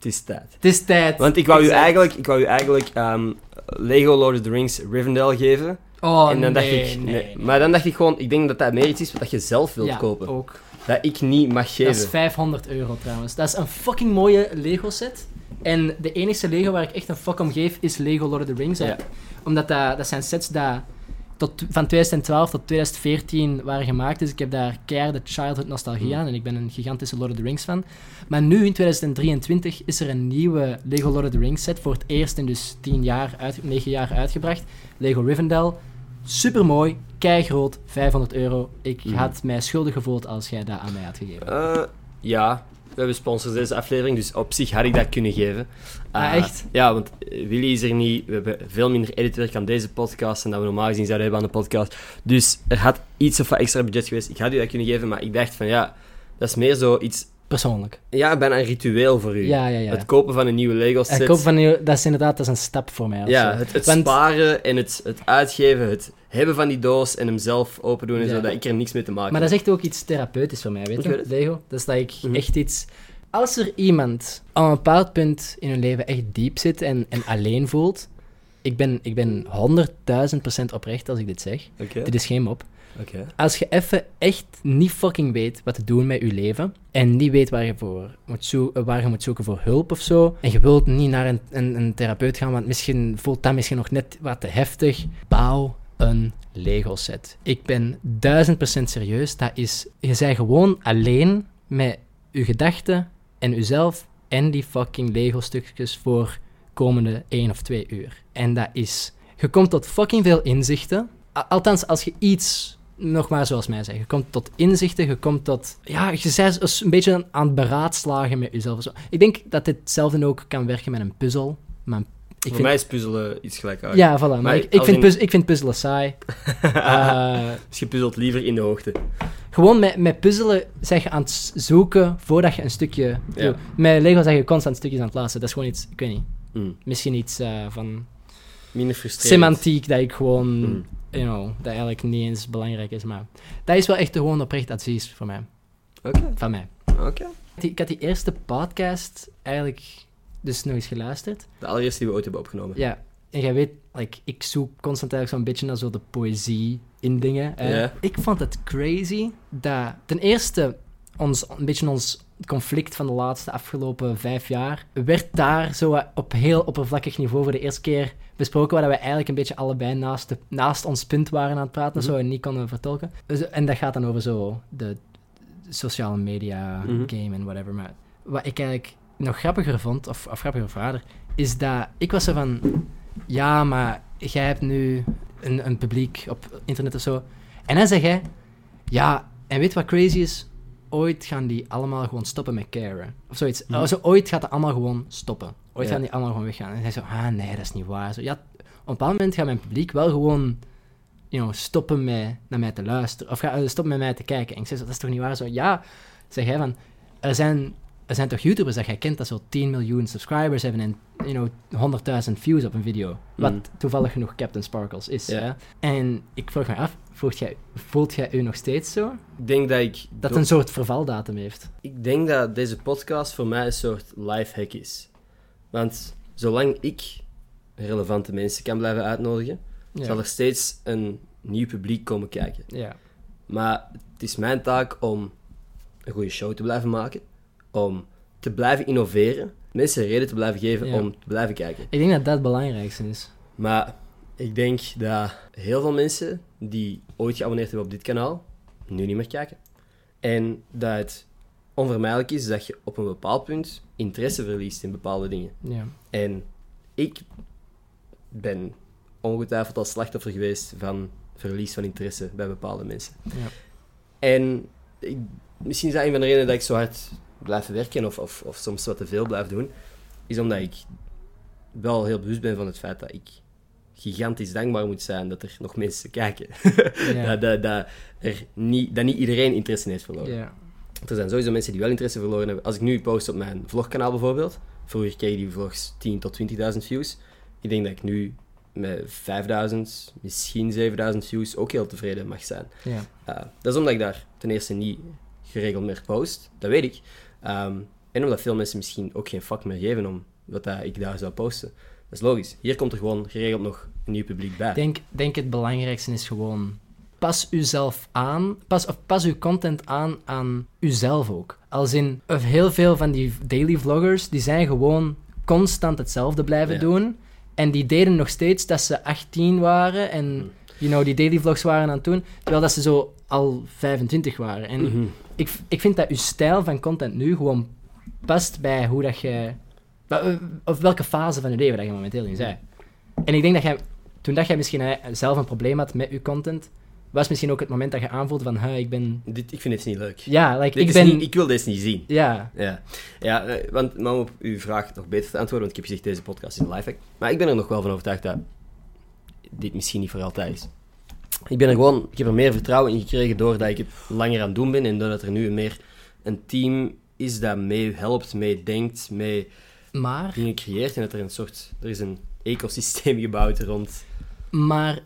het is tijd. Het is tijd. Want ik wou u eigenlijk, ik wou u eigenlijk ehm, Lego Lord of the Rings Rivendell geven. Oh, en dan nee, dacht ik, nee, nee. nee. Maar dan dacht ik gewoon, ik denk dat dat meer iets is wat je zelf wilt ja, kopen. ook. Dat ik niet mag Dat is geven. 500 euro trouwens. Dat is een fucking mooie Lego set. En de enige Lego waar ik echt een fuck om geef is Lego Lord of the Rings. Ja. Omdat dat, dat zijn sets die tot, van 2012 tot 2014 waren gemaakt. Dus ik heb daar keiharde childhood nostalgie Mm. aan. En ik ben een gigantische Lord of the Rings fan. Maar nu, in 2023, is er een nieuwe Lego Lord of the Rings set. Voor het eerst in dus 10 jaar, uit, 9 jaar uitgebracht. Lego Rivendell. Super mooi, keigroot, 500 euro. Ik Mhm. had mij schuldig gevoeld als jij dat aan mij had gegeven. Eh, ja, we hebben sponsors deze aflevering, dus op zich had ik dat kunnen geven. Ah, Eh, echt? Ja, want Willy is er niet. We hebben veel minder editwerk aan deze podcast dan dat we normaal gezien zouden hebben aan de podcast. Dus er had iets of wat extra budget geweest. Ik had u dat kunnen geven, maar ik dacht van ja, dat is meer zo iets... Persoonlijk. Ja, bijna een ritueel voor u. Ja, ja, ja. Het kopen van een nieuwe Lego set. Ik hoop van dat is inderdaad dat is een stap voor mij. Ja, zo. het, het Want- sparen en het, het uitgeven, het hebben van die doos en hem zelf open doen en Ja. zo, dat ik er niks mee te maken Maar dat is echt ook iets therapeutisch voor mij, weet je? Lego. Dat is dat ik Mhm. echt iets... Als er iemand op een bepaald punt in hun leven echt diep zit en, en alleen voelt... Ik ben, ik ben 100.000% oprecht als ik dit zeg. Dit is geen mop. Als je even echt niet fucking weet wat te doen met je leven en niet weet waar je, voor moet zo waar je moet zoeken voor hulp of zo, en je wilt niet naar een, een, een therapeut gaan, want misschien voelt dat misschien nog net wat te heftig, bouw een Lego set. Ik ben duizend procent serieus. Dat is, je bent gewoon alleen met je gedachten en jezelf en die fucking Lego stukjes voor komende één of twee uur. En dat is, je komt tot fucking veel inzichten. Althans, als je iets, nog maar zoals mij zei, je komt tot inzichten, je komt tot, ja, je bent dus een beetje aan het beraadslagen met jezelf. Ik denk dat dit hetzelfde ook kan werken met een puzzel. Maar ik Voor vind, mij is puzzelen iets gelijkaardigs. ja, voilà. Maar, Maar ik, vind in- puzz- ik vind puzzelen saai. Eh, Dus je puzzelt liever in de hoogte. gewoon met, met puzzelen zeg je aan het zoeken voordat je een stukje... Ja. Met Lego zeg je constant stukjes aan het plaatsen. Dat is gewoon iets, ik weet niet, Mm. misschien iets eh, van Minder frustrerend. semantiek dat ik gewoon, Mm. you know, dat eigenlijk niet eens belangrijk is. Maar dat is wel echt gewoon oprecht advies voor mij. Oké, Van mij. oké. Ik had die eerste podcast eigenlijk dus nog eens geluisterd. De allereerste die we ooit hebben opgenomen. Ja, en jij weet, like, ik zoek constant eigenlijk zo'n beetje naar zo de poëzie in dingen. hè. Ja. Ik vond het crazy dat ten eerste ons, een beetje ons conflict van de laatste afgelopen vijf jaar werd daar zo op heel oppervlakkig niveau voor de eerste keer besproken, waar we eigenlijk een beetje allebei naast, de, naast ons punt waren aan het praten Mhm. zo, en niet konden vertolken. Dus- en dat gaat dan over zo de sociale media Mhm. game en whatever. Maar wat ik eigenlijk nog grappiger vond, of, of grappiger raarder, is dat ik was zo van, ja, maar jij hebt nu een, een publiek op internet of zo. En dan zeg jij, ja, en weet wat crazy is? Ooit gaan die allemaal gewoon stoppen met caren. Of zoiets. Mhm. Also, ooit gaat het allemaal gewoon stoppen. Ooit Ja. gaan die allemaal gewoon weggaan. En hij zo, ah nee, dat is niet waar. Zo, ja, op een bepaald moment gaat mijn publiek wel gewoon you know, stoppen met naar mij te luisteren. Of ga, eh, stoppen met mij te kijken. En ik zeg zo, dat is toch niet waar? Zo, ja, zeg hij van, er zijn, er zijn toch YouTubers dat jij kent dat zo 10 miljoen subscribers hebben en you know, 100.000 views op een video. Wat Mm. toevallig genoeg Captain Sparkles is. Hè? En ik vroeg me af, voelt jij, voelt jij u nog steeds zo? Ik denk dat ik... Dat een soort vervaldatum heeft. Ik denk dat deze podcast voor mij een soort lifehack is. Want zolang ik relevante mensen kan blijven uitnodigen, zal er steeds een nieuw publiek komen kijken. ja. Maar het is mijn taak om een goede show te blijven maken, om te blijven innoveren, mensen reden te blijven geven Ja. om te blijven kijken. Ik denk dat dat het belangrijkste is. Maar ik denk dat heel veel mensen die ooit geabonneerd hebben op dit kanaal, nu niet meer kijken. En dat het onvermijdelijk is dat je op een bepaald punt interesse verliest in bepaalde dingen. Ja. En ik ben ongetwijfeld als slachtoffer geweest van verlies van interesse bij bepaalde mensen. Ja. En ik, misschien is dat een van de redenen dat ik zo hard blijf werken of, of, of soms wat te veel blijf doen, is omdat ik wel heel bewust ben van het feit dat ik gigantisch dankbaar moet zijn dat er nog mensen kijken. Ja. dat, dat, dat, er niet, dat niet iedereen interesse heeft verloren. Ja. Er zijn sowieso mensen die wel interesse verloren hebben. Als ik nu post op mijn vlogkanaal bijvoorbeeld, vroeger kreeg die vlogs 10 tot 20.000 views. Ik denk dat ik nu met 5000, misschien 7000 views ook heel tevreden mag zijn. Ja. Uh, dat is omdat ik daar ten eerste niet geregeld meer post, dat weet ik. Ehm, en omdat veel mensen misschien ook geen fuck meer geven om wat dat ik daar zou posten. Dat is logisch. Hier komt er gewoon geregeld nog een nieuw publiek bij. Ik denk, denk het belangrijkste is gewoon... Pas uzelf aan, pas, of pas uw content aan aan uzelf ook. Als in, of heel veel van die daily vloggers, die zijn gewoon constant hetzelfde blijven Ja. doen. En die deden nog steeds dat ze 18 waren en Hm. you know, die daily vlogs waren aan het doen, terwijl dat ze zo al 25 waren. En Mhm. Ik, ik vind dat uw stijl van content nu gewoon past bij hoe dat je... wa- Of welke fase van je leven dat je momenteel in bent. En ik denk dat jij, toen dat jij misschien eh, zelf een probleem had met je content, was misschien ook het moment dat je aanvoelde van, "Huh, ik ben... Dit, ik vind dit niet leuk. Ja, like, Dit ik ben... niet- ik wil deze niet zien. Ja, Ja, ja eh, want, maar om op uw vraag nog beter te antwoorden, want ik heb gezegd, deze podcast is een lifehack. Maar ik ben er nog wel van overtuigd dat dit misschien niet voor altijd is. Ik ben er gewoon, ik heb er meer vertrouwen in gekregen doordat ik het langer aan het doen ben en doordat er nu meer een team is dat mee helpt, mee denkt, mee maar... dingen creëert en dat er een soort, er is een ecosysteem gebouwd rond. Maar,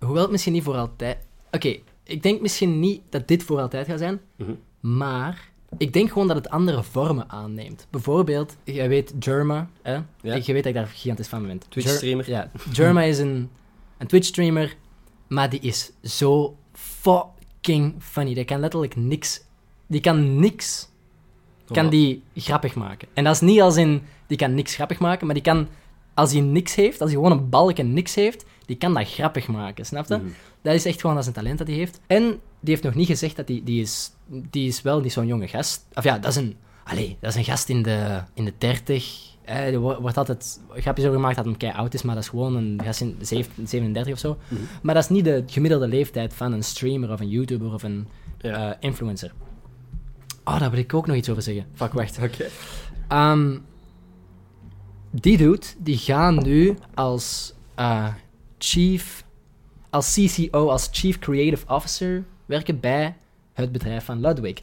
hoewel het misschien niet voor altijd... Oké, ik denk misschien niet dat dit voor altijd gaat zijn, Mhm. maar ik denk gewoon dat het andere vormen aanneemt. Bijvoorbeeld, jij weet Jerma, hè? Ja. Je weet dat ik daar gigantisch van ben. Twitch-streamer. Ja, Jerma is een, een Twitch-streamer, maar die is zo fucking funny. Die kan letterlijk niks... Die kan niks kan die grappig maken. En dat is niet als in, die kan niks grappig maken, maar die kan, als hij niks heeft, als hij gewoon een balk en niks heeft, die kan dat grappig maken, snap je? Mhm. Dat is echt gewoon als een talent dat hij heeft. En die heeft nog niet gezegd dat die, die is, die is wel niet zo'n jonge gast. Of ja, dat is een, allee, dat is een gast in de, in de 30. Eh, er wo- wordt altijd grapjes over gemaakt dat hij kei oud is, maar dat is gewoon een gast in de zeven- 37 of zo. Mhm. Maar dat is niet de gemiddelde leeftijd van een streamer of een YouTuber of een Ja. eh, influencer. Oh, daar wil ik ook nog iets over zeggen. Fuck, wacht. Oké. Ehm, die dude, die gaan nu als eh, chief, als CCO, als Chief Creative Officer werken bij het bedrijf van Ludwig.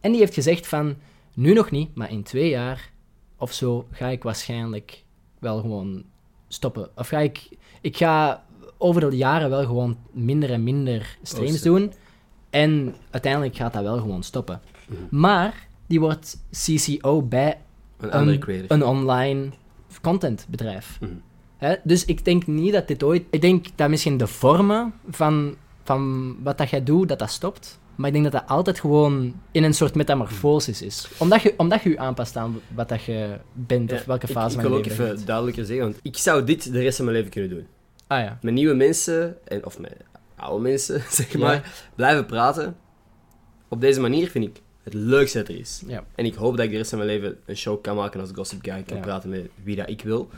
En die heeft gezegd van, nu nog niet, maar in twee jaar of zo ga ik waarschijnlijk wel gewoon stoppen. Of ga ik, ik ga over de jaren wel gewoon minder en minder streams doen. En uiteindelijk gaat dat wel gewoon stoppen. Maar die wordt CCO bij Een een, online contentbedrijf. Mhm. Dus ik denk niet dat dit ooit... Ik denk dat misschien de vormen van, van wat dat jij doet, dat dat stopt. Maar ik denk dat dat altijd gewoon in een soort metamorfosis is. Omdat je, omdat je je aanpast aan wat dat je bent of welke ik- fase ik, van wil je ook leven je even bent. duidelijker zeggen, want ik zou dit de rest van mijn leven kunnen doen. Ah ja. Met nieuwe mensen, en, of met oude mensen, zeg maar, Ja. blijven praten. Op deze manier vind ik het leukste dat er is. Ja. En ik hoop dat ik de rest van mijn leven een show kan maken als Gossip Guy. kan Ja. praten met wie dat ik wil.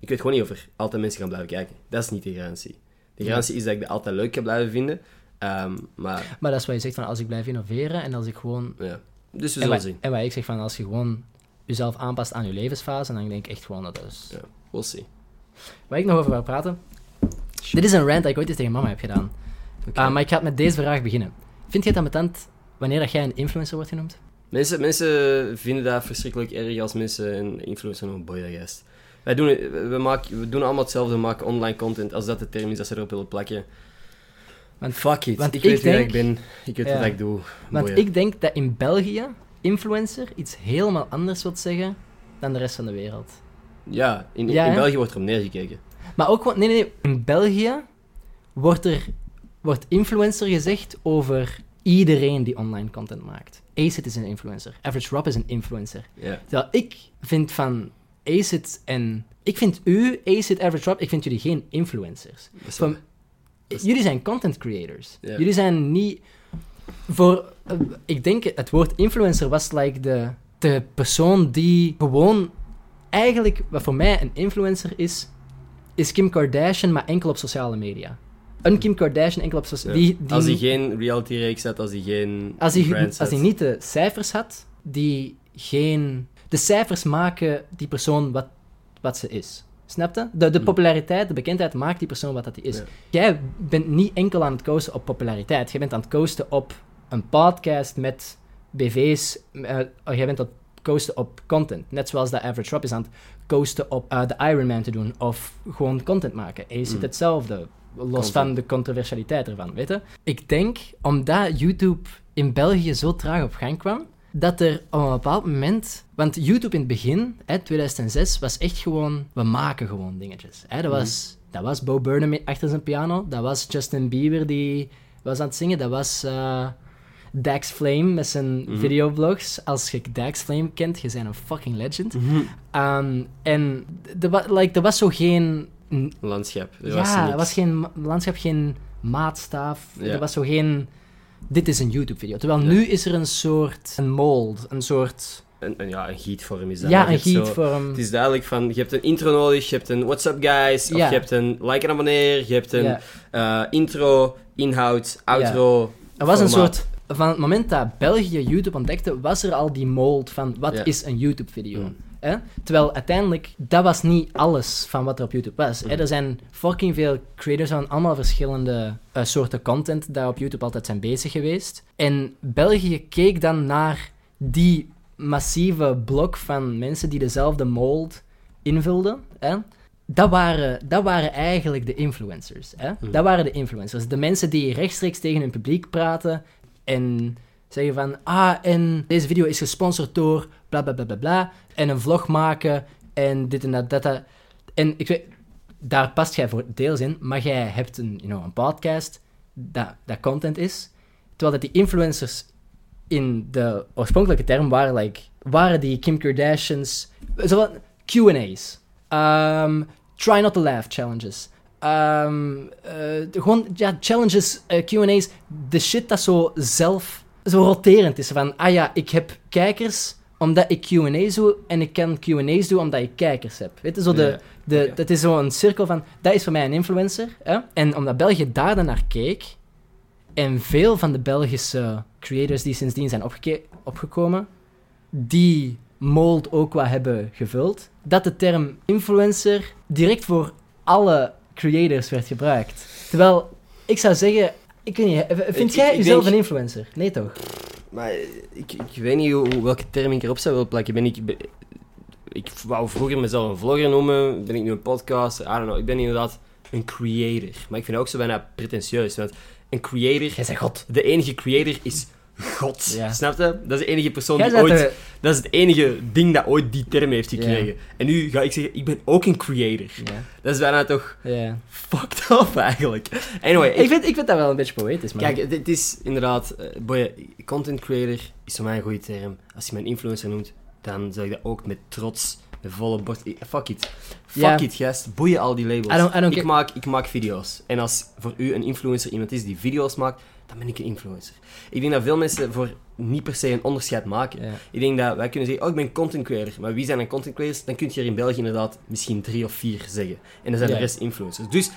Ik weet gewoon niet of er altijd mensen gaan blijven kijken. Dat is niet de garantie. De garantie is dat ik het altijd leuk kan blijven vinden. Ehm, maar Maar dat is wat je zegt van als ik blijf innoveren en als ik gewoon... ja, dus we En zullen zien. en wat ik zeg van als je gewoon jezelf aanpast aan je levensfase, dan denk ik echt gewoon dat dat is... Ja, we'll see. Waar ik nog over wil praten... Dit is een rant dat ik ooit eens tegen mama heb gedaan. Oké. Ah, maar ik ga met deze vraag beginnen. Vind je het ambetant wanneer dat jij een influencer wordt genoemd? Mensen, mensen vinden dat verschrikkelijk erg als mensen een influencer noemen. Boy, dat. Wij doen, we, maken, we doen allemaal hetzelfde. We maken online content. Als dat de term is dat ze erop willen plakken. Want- Fuck it. want ik ik weet wie dat ik denk- ben. Ik weet Ja. wat ik doe. Want Boeien. ik denk dat in België influencer iets helemaal anders wil zeggen dan de rest van de wereld. Ja, in, Ja, in? België wordt er op neergekeken. Maar ook, nee, nee, nee. In België wordt er wordt influencer gezegd over iedereen die online content maakt. Acid is een influencer. Average Rob is een influencer. Terwijl ik vind van Acid en... Ik vind u, Acid, Average Rob, ik vind jullie geen influencers. Van- Jullie zijn content creators. Jullie zijn niet... Voor... eh, ik denk, het woord influencer was like de, de persoon die gewoon... Eigenlijk, wat voor mij een influencer is, is Kim Kardashian, maar enkel op sociale media. Een Kim Kardashian enkel op sociale Ja. die, als hij geen reality-reeks had, als hij geen als hij, als hij niet de cijfers had, die geen... De cijfers maken die persoon wat, wat ze is. Snap je? De, de Hmm. populariteit, de bekendheid maakt die persoon wat dat hij is. Ja. Jij bent niet enkel aan het coasten op populariteit. Jij bent aan het coasten op een podcast met BV's. eh, jij bent aan het coasten op content. Net zoals de Average Rob is aan het coasten op eh, de Ironman te doen. Of gewoon content maken. En je ziet Mm. hetzelfde. Los Content. van de controversialiteit ervan, weet je? Ik denk, omdat YouTube in België zo traag op gang kwam, dat er op een bepaald moment... Want YouTube in het begin, hè, 2006, was echt gewoon... We maken gewoon dingetjes. Hè? Dat, was, dat was Bo Burnham achter zijn piano. Dat was Justin Bieber die was aan het zingen. Dat was eh, Dax Flame met zijn Mhm. videoblogs. Als je Dax Flame kent, je bent een fucking legend. Mhm. Ehm, en er wa- like, was zo geen... landschap. Er ja, was er was geen landschap, geen maatstaaf. Ja. Er was zo geen... Dit is een YouTube-video. Terwijl nu is er een soort... Een mold. Een soort... Een, een- ja, een gietvorm is dat. ja, een hebt zo- gietvorm. Het is duidelijk van, je hebt een intro nodig, je hebt een what's up guys, of je hebt een like en abonneer, je hebt een eh, intro, inhoud, outro. Er was een soort... Van het moment dat België YouTube ontdekte, was er al die mold van wat Ja. is een YouTube-video. Mm. Hè? Terwijl uiteindelijk, dat was niet alles van wat er op YouTube was. Hè? Mm. Er zijn fucking veel creators van allemaal verschillende eh, soorten content daar op YouTube altijd zijn bezig geweest. En België keek dan naar die massieve blok van mensen die dezelfde mold invulden. Hè? Dat waren, dat waren eigenlijk de influencers. Hè? Mm. Dat waren de influencers. De mensen die rechtstreeks tegen hun publiek praten en zeggen van, ah, en deze video is gesponsord door bla bla bla bla bla, en een vlog maken en dit en dat. En ik weet, daar past jij voor deels in, maar jij hebt een, you know, een podcast dat, dat content is, terwijl dat die influencers in de oorspronkelijke term waren, like, waren die Kim Kardashians, Q&A's, um, try not to laugh challenges, um, eh, gewoon, ja, challenges, eh, Q&A's, de shit dat zo zelf, zo roterend is, van, ah ja, ik heb kijkers omdat ik Q&A's doe en ik kan Q&A's doen omdat ik kijkers heb. Weet je, zo de, de, dat is zo'n cirkel van, dat is voor mij een influencer. Hè? En omdat België daar dan naar keek, en veel van de Belgische creators die sindsdien zijn opgekomen, die mold ook wat hebben gevuld, dat de term influencer direct voor alle creators werd gebruikt. Terwijl, ik zou zeggen, ik weet niet, vind Ik- jij ik jezelf denk- een influencer? Nee toch? Maar ik, ik weet niet hoe, welke term ik erop zou willen plakken. Ben ik, ben- ik wou vroeger mezelf een vlogger noemen. Ben ik nu een podcaster? I don't know. Ik ben inderdaad een creator. Maar ik vind het ook zo bijna pretentieus. Want een creator... Jij God. De enige creator is God. Ja. Snap je? Dat is de enige persoon Jij die ooit... de- Dat is het enige ding dat ooit die term heeft gekregen. En nu ga ik zeggen, ik ben ook een creator. Ja. Dat is bijna toch fucked up eigenlijk. Anyway, Ik, vind, ik vind dat wel een beetje poëtisch, maar... Kijk, het- is inderdaad, eh, boy, content creator is voor mij een goede term. Als je mij een influencer noemt, dan zeg ik dat ook met trots, met volle borst. I- Fuck it. Fuck it, gast. Boeien al die labels. I don't- I don't ik, maak, ik maak video's. En als voor u een influencer iemand is die video's maakt, dan ben ik een influencer. Ik denk dat veel mensen voor niet per se een onderscheid maken. Ja. Ik denk dat wij kunnen zeggen, oh, ik ben content creator. Maar wie zijn dan content creators? Dan kun je er in België inderdaad misschien drie of vier zeggen. En dan zijn Ja. de rest influencers. Dus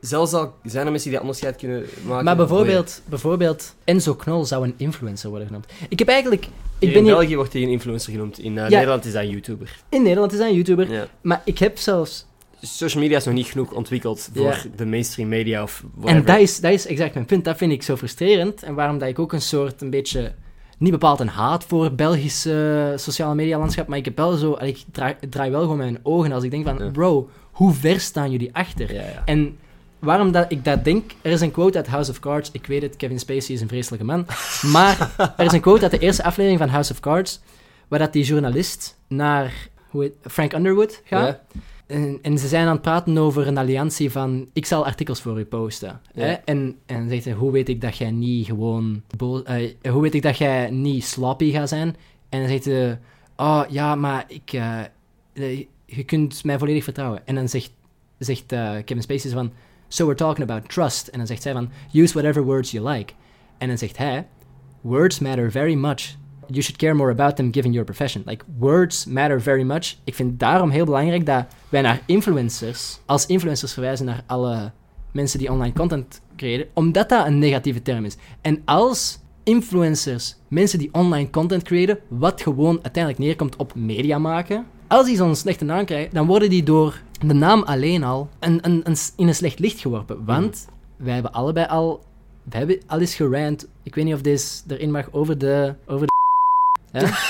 zelfs al zijn er mensen die dat onderscheid kunnen maken... Maar bijvoorbeeld, bijvoorbeeld, Enzo Knol zou een influencer worden genoemd. Ik heb eigenlijk... Ik Hier ben in hier, België wordt hij een influencer genoemd. In eh. Nederland is hij een YouTuber. in Nederland is hij een YouTuber, maar ik heb zelfs... Social media is nog niet genoeg ontwikkeld voor de mainstream media of whatever. En dat is, dat is exact mijn punt. Dat vind ik zo frustrerend. En waarom dat ik ook een soort, een beetje... Niet bepaald een haat voor Belgische sociale media landschap, maar ik heb wel zo... Ik draai, draai wel gewoon mijn ogen als ik denk van... Ja. Bro, hoe ver staan jullie achter? Ja, ja. En waarom dat ik dat denk, er is een quote uit House of Cards. Ik weet het, Kevin Spacey is een vreselijke man. Maar er is een quote uit de eerste aflevering van House of Cards, waar dat die journalist naar hoe heet, Frank Underwood gaat. En, en ze zijn aan het praten over een alliantie van, ik zal artikels voor u posten. Ja. Hè? En, en dan zegt hij, hoe weet ik dat jij niet gewoon, eh, hoe weet ik dat jij niet sloppy gaat zijn? En dan zegt hij, oh ja, maar ik, eh, eh, je kunt mij volledig vertrouwen. En dan zegt, zegt Kevin Spacey van, so we're talking about trust. En dan zegt zij van, use whatever words you like. En dan zegt hij, words matter very much. You should care more about them given your profession. Like, words matter very much. Ik vind daarom heel belangrijk dat wij naar influencers, als influencers verwijzen naar alle mensen die online content creëren, omdat dat een negatieve term is. En als influencers, mensen die online content creëren, wat gewoon uiteindelijk neerkomt op media maken, als die zo'n slechte naam krijgen, dan worden die door de naam alleen al een, een, een, in een slecht licht geworpen. Want wij hebben allebei al, wij hebben al eens gerant, ik weet niet of deze erin mag, over de... Over de ja?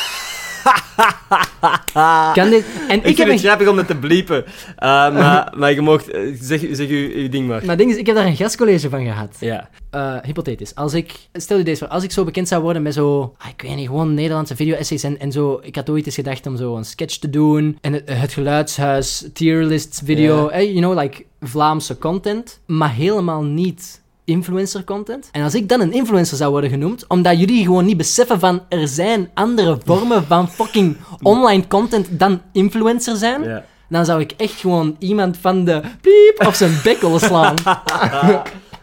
kan dit... En Ik, ik, heb vind een het grappig om dat te bliepen. Eh, maar, maar je mag... Zeg, zeg uw, uw ding maar. Maar het ding is, ik heb daar een gastcollege van gehad. Ja. Eh, hypothetisch. Als ik, stel je deze voor, als ik zo bekend zou worden met zo, ah, ik weet niet, gewoon Nederlandse video-essays en, en zo. Ik had ooit eens gedacht om zo een sketch te doen. En het, het geluidshuis, tierlist video, Ja. eh, you know, like Vlaamse content. Maar helemaal niet influencer content. En als ik dan een influencer zou worden genoemd, omdat jullie gewoon niet beseffen van er zijn andere vormen van fucking online content dan influencer zijn, ja. dan zou ik echt gewoon iemand van de piep op zijn bek willen slaan.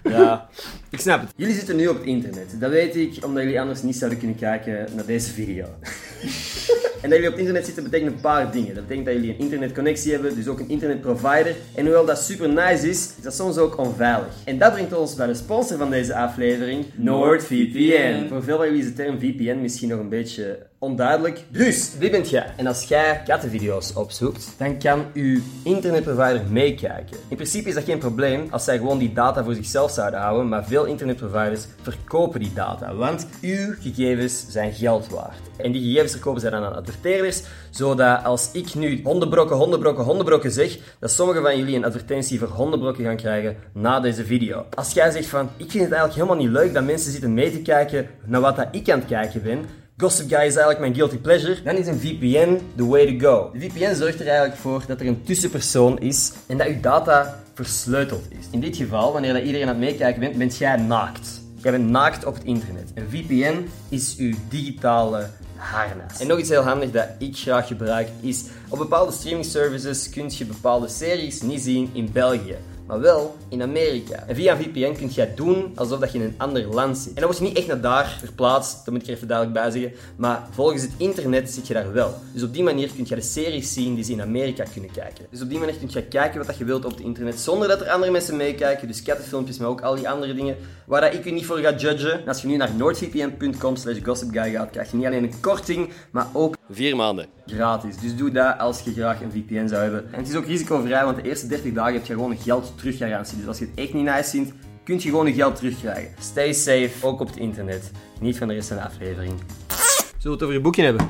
Ja, ik snap het. Jullie zitten nu op het internet. Dat weet ik, omdat jullie anders niet zouden kunnen kijken naar deze video. en dat jullie op het internet zitten betekent een paar dingen. Dat betekent dat jullie een internetconnectie hebben, dus ook een internetprovider. En hoewel dat super nice is, is dat soms ook onveilig. En dat brengt ons bij de sponsor van deze aflevering, NordVPN. Voor veel van jullie is de term VPN misschien nog een beetje onduidelijk. Dus, wie bent jij? En als jij kattenvideo's opzoekt, dan kan uw internetprovider meekijken. In principe is dat geen probleem als zij gewoon die data voor zichzelf zouden houden, maar veel internetproviders verkopen die data, want uw gegevens zijn geld waard. En die gegevens verkopen zij dan aan adverteerders, zodat als ik nu hondenbrokken, hondenbrokken, hondenbrokken zeg, dat sommigen van jullie een advertentie voor hondenbrokken gaan krijgen na deze video. Als jij zegt van, ik vind het eigenlijk helemaal niet leuk dat mensen zitten mee te kijken naar wat dat ik aan het kijken ben, Gossip Guy is eigenlijk mijn guilty pleasure. Dan is een VPN the way to go. De VPN zorgt er eigenlijk voor dat er een tussenpersoon is en dat uw data versleuteld is. In dit geval, wanneer dat iedereen aan het meekijken bent, bent jij naakt. Jij bent naakt op het internet. Een VPN is uw digitale harnas. En nog iets heel handig dat ik graag gebruik is, op bepaalde streaming services kun je bepaalde series niet zien in België maar wel in Amerika. En via een VPN kun jij doen alsof dat je in een ander land zit. En dan word je niet echt naar daar verplaatst, dat moet ik er even duidelijk bij zeggen, maar volgens het internet zit je daar wel. Dus op die manier kun je de series zien die ze in Amerika kunnen kijken. Dus op die manier kun je kijken wat je wilt op het internet, zonder dat er andere mensen meekijken, dus kattenfilmpjes, maar ook al die andere dingen, waar dat ik u niet voor ga judgen. En als je nu naar noordvpn.com slash gossipguy gaat, krijg je niet alleen een korting, maar ook Vier maanden. gratis. Dus doe dat als je graag een VPN zou hebben. En het is ook risicovrij, want de eerste 30 dagen heb je gewoon een geld teruggarantie. Dus als je het echt niet nice vindt, kun je gewoon je geld terugkrijgen. Stay safe, ook op het internet. Niet van de rest van de aflevering. Zullen we het over je boekje hebben?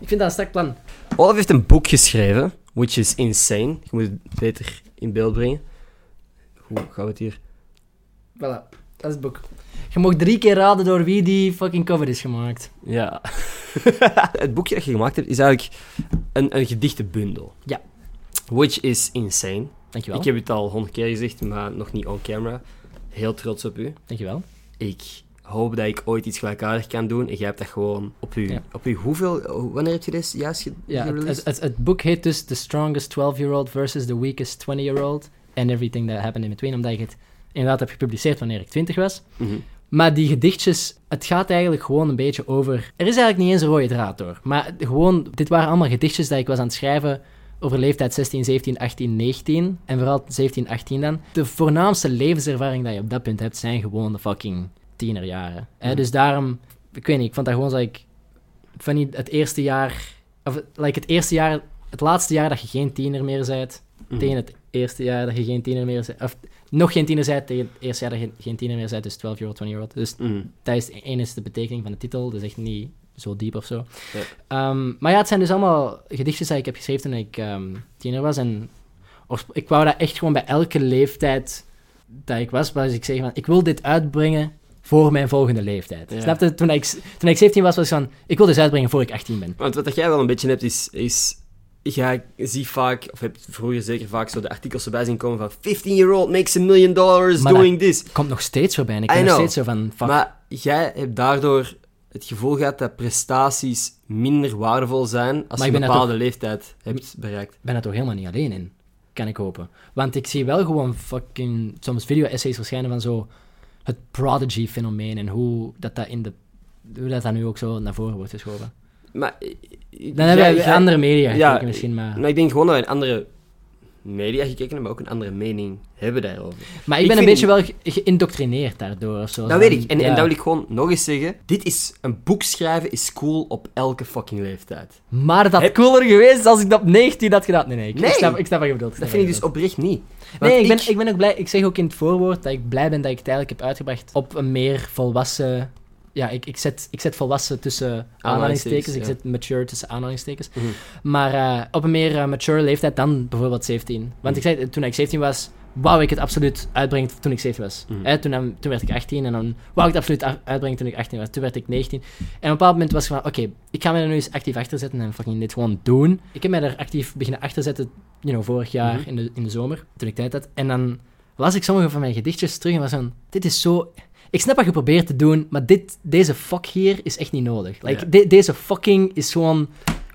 Ik vind dat een sterk plan. Olaf heeft een boek geschreven, which is insane. Je moet het beter in beeld brengen. Hoe gaan we het hier? Voilà, dat is het boek. Je mag drie keer raden door wie die fucking cover is gemaakt. Ja. het boekje dat je gemaakt hebt is eigenlijk een, een gedichtenbundel. Ja. Which is insane. Dankjewel. Ik heb het al honderd keer gezegd, maar nog niet on camera. Heel trots op u. Dankjewel. Ik hoop dat ik ooit iets gelijkaardigs kan doen. En jij hebt dat gewoon op u. Ja. Op u hoeveel... Wanneer heb je dit juist ge Ja, het, het, het boek heet dus The Strongest 12-Year-Old versus The Weakest 20-Year-Old. And Everything That Happened in Between, omdat ik het inderdaad heb gepubliceerd wanneer ik 20 was. Mhm. Maar die gedichtjes, het gaat eigenlijk gewoon een beetje over... Er is eigenlijk niet eens een rode draad door. Maar gewoon, dit waren allemaal gedichtjes dat ik was aan het schrijven over leeftijd 16, 17, 18, 19. En vooral 17, 18 dan. De voornaamste levenservaring dat je op dat punt hebt, zijn gewoon de fucking tienerjaren. Hè? Dus daarom, ik weet niet, ik vond dat gewoon zo ik van niet het eerste jaar, of like het eerste jaar, het laatste jaar dat je geen tiener meer bent, tegen het eerste jaar dat je geen tiener meer bent, of nog geen tiener bent, tegen het eerste jaar dat je geen tiener meer bent, dus 12 year old, 20 year old. Dus dat is één is de betekening van de titel, dus echt niet zo diep of zo. Ja. Ehm, maar ja, het zijn dus allemaal gedichtjes die ik heb geschreven toen ik ehm, tiener was. En ik wou dat echt gewoon bij elke leeftijd dat ik was, was ik zeggen van, ik wil dit uitbrengen voor mijn volgende leeftijd. Ja. Snap je? Toen ik, toen ik 17 was, was ik van, ik wil dit uitbrengen voor ik 18 ben. Want wat dat jij wel een beetje hebt, is... is jij ziet vaak, of hebt vroeger zeker vaak zo de artikels erbij zien komen van 15-year-old makes a million dollars Maar doing this. Komt nog steeds voorbij en ik ben nog steeds zo van, fuck. Maar jij hebt daardoor het gevoel gehad dat prestaties minder waardevol zijn als Maar je ik een bepaalde leeftijd hebt bereikt. Ik ben er toch helemaal niet alleen in, kan ik hopen. Want ik zie wel gewoon fucking soms video-essays verschijnen van zo het prodigy-fenomeen en hoe dat, dat in de hoe dat, dat nu ook zo naar voren wordt geschoven. Maar... Dan hebben we andere media ja, gekeken misschien, maar... Maar ik denk gewoon dat we in andere media gekeken hebben, maar ook een andere mening hebben daarover. Maar ik ik ben een beetje wel ge- geïndoctrineerd daardoor of zo. Dat weet ik. En, en ja. dat wil ik gewoon nog eens zeggen. Dit is... Een boek schrijven is cool op elke fucking leeftijd. Maar dat Heb- cooler geweest als ik dat op 19 had gedaan. Nee, nee, ik, Nee. ik, snap, ik snap wat je bedoelt. Dat vind ik dus oprecht niet. Want Nee, ik ben, ik ben ook blij. Ik zeg ook in het voorwoord dat ik blij ben dat ik het eigenlijk heb uitgebracht op een meer volwassen. Ja, ik, ik, zet, ik zet volwassen tussen aanhalingstekens. Ik zet mature tussen aanhalingstekens. Mhm. Maar eh, op een meer eh, mature leeftijd dan bijvoorbeeld 17. Want ik zei, toen ik 17 was, wou ik het absoluut uitbrengen toen ik 17 was. Mhm. Hè, toen, toen werd ik 18 en dan wou ik het absoluut uitbrengen toen ik 18 was. Toen werd ik 19. En op een bepaald moment was ik van, oké, ik ga me er nu eens actief achter zetten en fucking dit gewoon doen. Ik heb mij er actief beginnen achter zetten, you know, vorig jaar Mhm. in, de, in de zomer, toen ik tijd had. En dan las ik sommige van mijn gedichtjes terug en was van, dit is zo... Ik snap wat je probeert te doen, maar dit, deze fuck hier is echt niet nodig. Like, de- deze fucking is gewoon...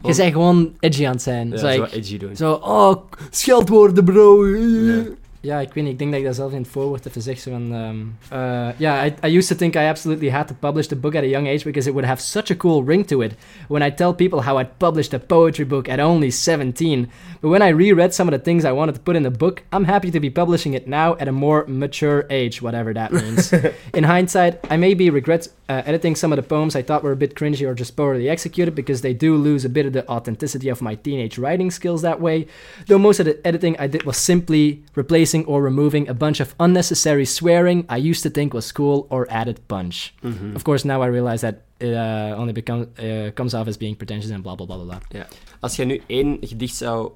Je bent gewoon edgy aan het zijn. Ja, Zo, edgy doen. zo, oh, scheldwoorden, bro. Ja. Ja, ik weet niet. Ik denk dat ik dat zelf in het voorwoord even zeg. Zo van, ehm, uh, yeah, I, I used to think I absolutely had to publish the book at a young age because it would have such a cool ring to it when I tell people how I'd published a poetry book at only 17. But when I reread some of the things I wanted to put in the book, I'm happy to be publishing it now at a more mature age, whatever that means. in hindsight, I maybe regret uh, editing some of the poems I thought were a bit cringy or just poorly executed because they do lose a bit of the authenticity of my teenage writing skills that way. Though most of the editing I did was simply replacing or removing a bunch of unnecessary swearing I used to think was cool or added punch. Mhm. Of course, now I realize that it uh, only become, uh, comes off as being pretentious and blah blah blah blah. blah. Ja. Als je nu één gedicht zou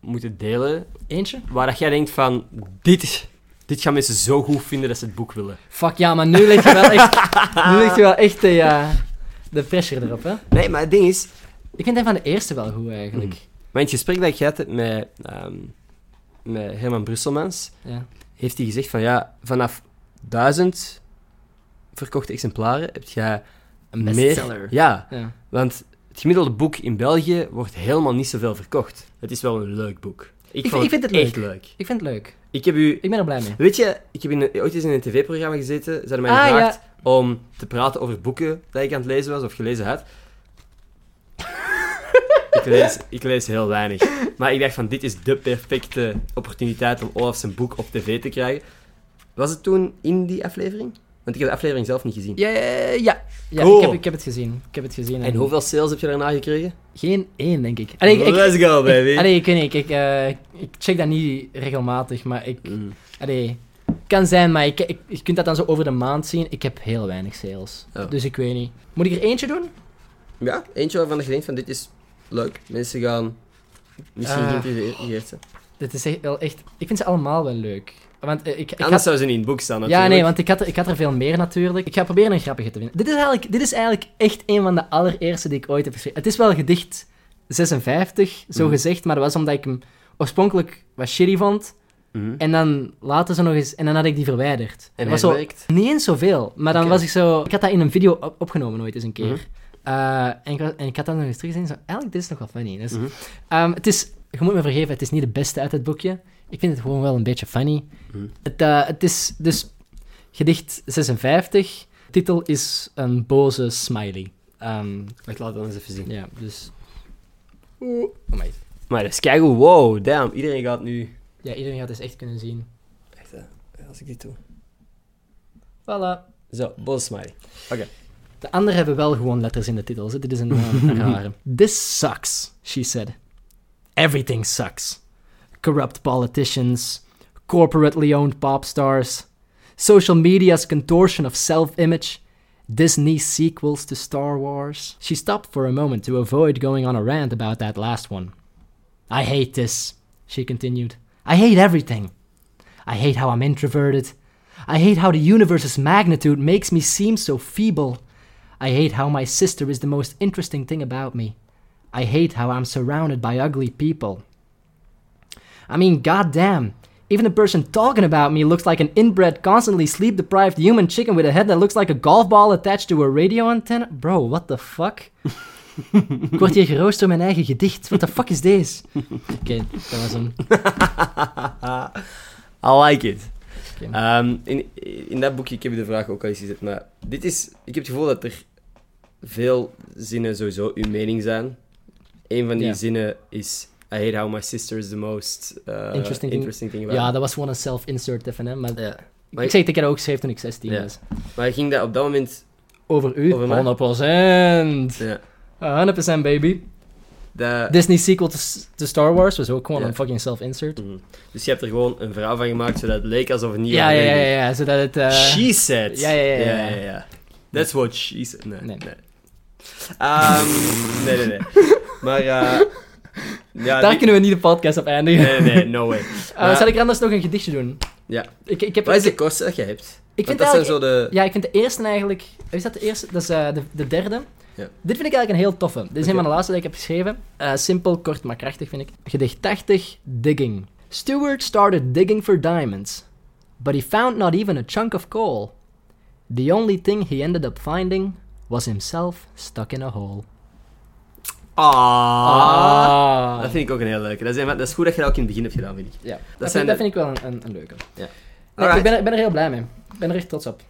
moeten delen, Eentje? waar dat jij denkt van, dit, dit gaan mensen zo goed vinden dat ze het boek willen. Fuck ja, maar nu ligt je wel echt, nu ligt je wel echt de, uh, de pressure erop, hè? Nee, maar het ding is, Ik vind een van de eerste wel goed eigenlijk. maar in het gesprek dat ik gehad heb met, ehm, met Herman Brusselmans, Ja. heeft hij gezegd van ja, vanaf duizend verkochte exemplaren heb jij Een meer... bestseller. Ja, Ja. want het gemiddelde boek in België wordt helemaal niet zoveel verkocht. Het is wel een leuk boek. Ik, vind- ik vind het echt leuk. leuk. Ik vind het leuk. Ik heb u... Ik ben er blij mee. Weet je, ik heb in ooit eens in een tv-programma gezeten. Ze hadden mij Ah, gevraagd om te praten over boeken dat ik aan het lezen was of gelezen had. ik, lees, ik lees heel weinig. Maar ik dacht van, dit is de perfecte opportuniteit om Olaf zijn boek op tv te krijgen. Was het toen in die aflevering? Want ik heb de aflevering zelf niet gezien. Ja, ja, ja. ja Cool. ik, heb, ik heb het gezien. Ik heb het gezien. En hoeveel sales heb je daarna gekregen? Geen één, denk ik. Allee, ik, ik, Let's go, baby. ik, allee, ik weet niet, ik, ik, eh, ik check dat niet regelmatig, maar ik... Mm. Allee, kan zijn, maar ik, ik, je kunt dat dan zo over de maand zien. Ik heb heel weinig sales. Oh. Dus ik weet niet. Moet ik er eentje doen? Ja, eentje waarvan je denkt van, dit is leuk. Mensen gaan misschien Ah. geïnteresseerd zijn. Dit is echt, wel echt... Ik vind ze allemaal wel leuk. Want eh, ik, ik Anders had- zou ze niet in het boek staan, Ja, natuurlijk. nee, want ik had, er, ik had er veel meer natuurlijk. Ik ga proberen een grappige te vinden. Dit is eigenlijk, dit is eigenlijk echt een van de allereerste die ik ooit heb geschreven. Het is wel gedicht 56, zo Mhm. gezegd, maar dat was omdat ik hem oorspronkelijk wat shitty vond. Mhm. En dan later zo nog eens... En dan had ik die verwijderd. En was zo? Niet eens zoveel, maar dan was ik zo... Ik had dat in een video op- opgenomen ooit eens een keer. Mhm. Eh, en, ik, en ik had dat nog eens teruggezien. Zo, eigenlijk, dit is nog wel funny. Dus, ehm, het is... Je moet me vergeven, het is niet de beste uit het boekje. Ik vind het gewoon wel een beetje funny. Het, eh, het is dus gedicht 56. titel is een boze smiley. Ehm, Wacht, laat het dan eens even zien. ja, dus... Oeh. Amai. Maar dat is keigoed. Wow, damn. Iedereen gaat nu... Ja, iedereen gaat het echt kunnen zien. Echt, hè. Als ik dit doe. Voilà. Zo, boze smiley. De anderen hebben wel gewoon letters in de titels. hè. Dit is een, eh, een rare. This sucks, she said. Everything sucks. Corrupt politicians, corporately owned pop stars, social media's contortion of self-image, Disney sequels to Star Wars. She stopped for a moment to avoid going on a rant about that last one. I hate this, she continued. I hate everything. I hate how I'm introverted. I hate how the universe's magnitude makes me seem so feeble. I hate how my sister is the most interesting thing about me. I hate how I'm surrounded by ugly people. I mean, goddamn. Even the person talking about me looks like an inbred, constantly sleep deprived human chicken with a head that looks like a golf ball attached to a radio antenna. Bro, what the fuck? Ik word hier geroost door mijn eigen gedicht. What the fuck is deze? Oké, dat was hem. I like it. Ehm, in, in dat boekje, ik heb je de vraag ook al eens gezet, maar dit is... Ik heb het gevoel dat er veel zinnen sowieso uw mening zijn. Een van die zinnen is... I hate how my sister is the most uh, Interesting interesting, thing. about Ja, me." dat was gewoon een self-insert even, hè. Maar Ja. Maar, ik ik heb dat ook geschreven toen ik 16 Ja. was. maar ging dat op dat moment... Over u? Over mij? 100%. Ja, 100% baby. Disney sequel to, Star Wars was ook gewoon Ja. een fucking self-insert. Mhm. Dus je hebt er gewoon een verhaal van gemaakt, zodat het leek alsof het niet Ja, ja, ja, ja, ja, zodat het... eh, She said. ja, ja, ja, ja. That's what she said. Nee, nee. Nee. Ehm, nee, nee, nee. Maar, eh ja, daar die- kunnen we niet de podcast op eindigen. Nee, nee, no way. Eh, Maar- zal ik anders nog een gedichtje doen? Ja. Ik, ik heb, Wat is de kortste dat je hebt? ik Want vind dat zijn zo de... Ja, ik vind de eerste eigenlijk... Is dat de eerste? Dat is eh, de, de derde. Ja. Dit vind ik eigenlijk een heel toffe. Dit is Oké. een van de laatste die ik heb geschreven. Eh, simpel, kort, maar krachtig vind ik. Gedicht 80, Digging. Stewart started digging for diamonds. But he found not even a chunk of coal. The only thing he ended up finding was himself stuck in a hole. Ah. Dat vind ik ook een heel leuke. Dat is, dat is goed dat je dat ook in het begin hebt gedaan, vind ik. Ja, dat, vind, dat de- vind ik wel een, een, een leuke. Nee, Alright. ik, ben er, ben er heel blij mee. Ik ben er echt trots op.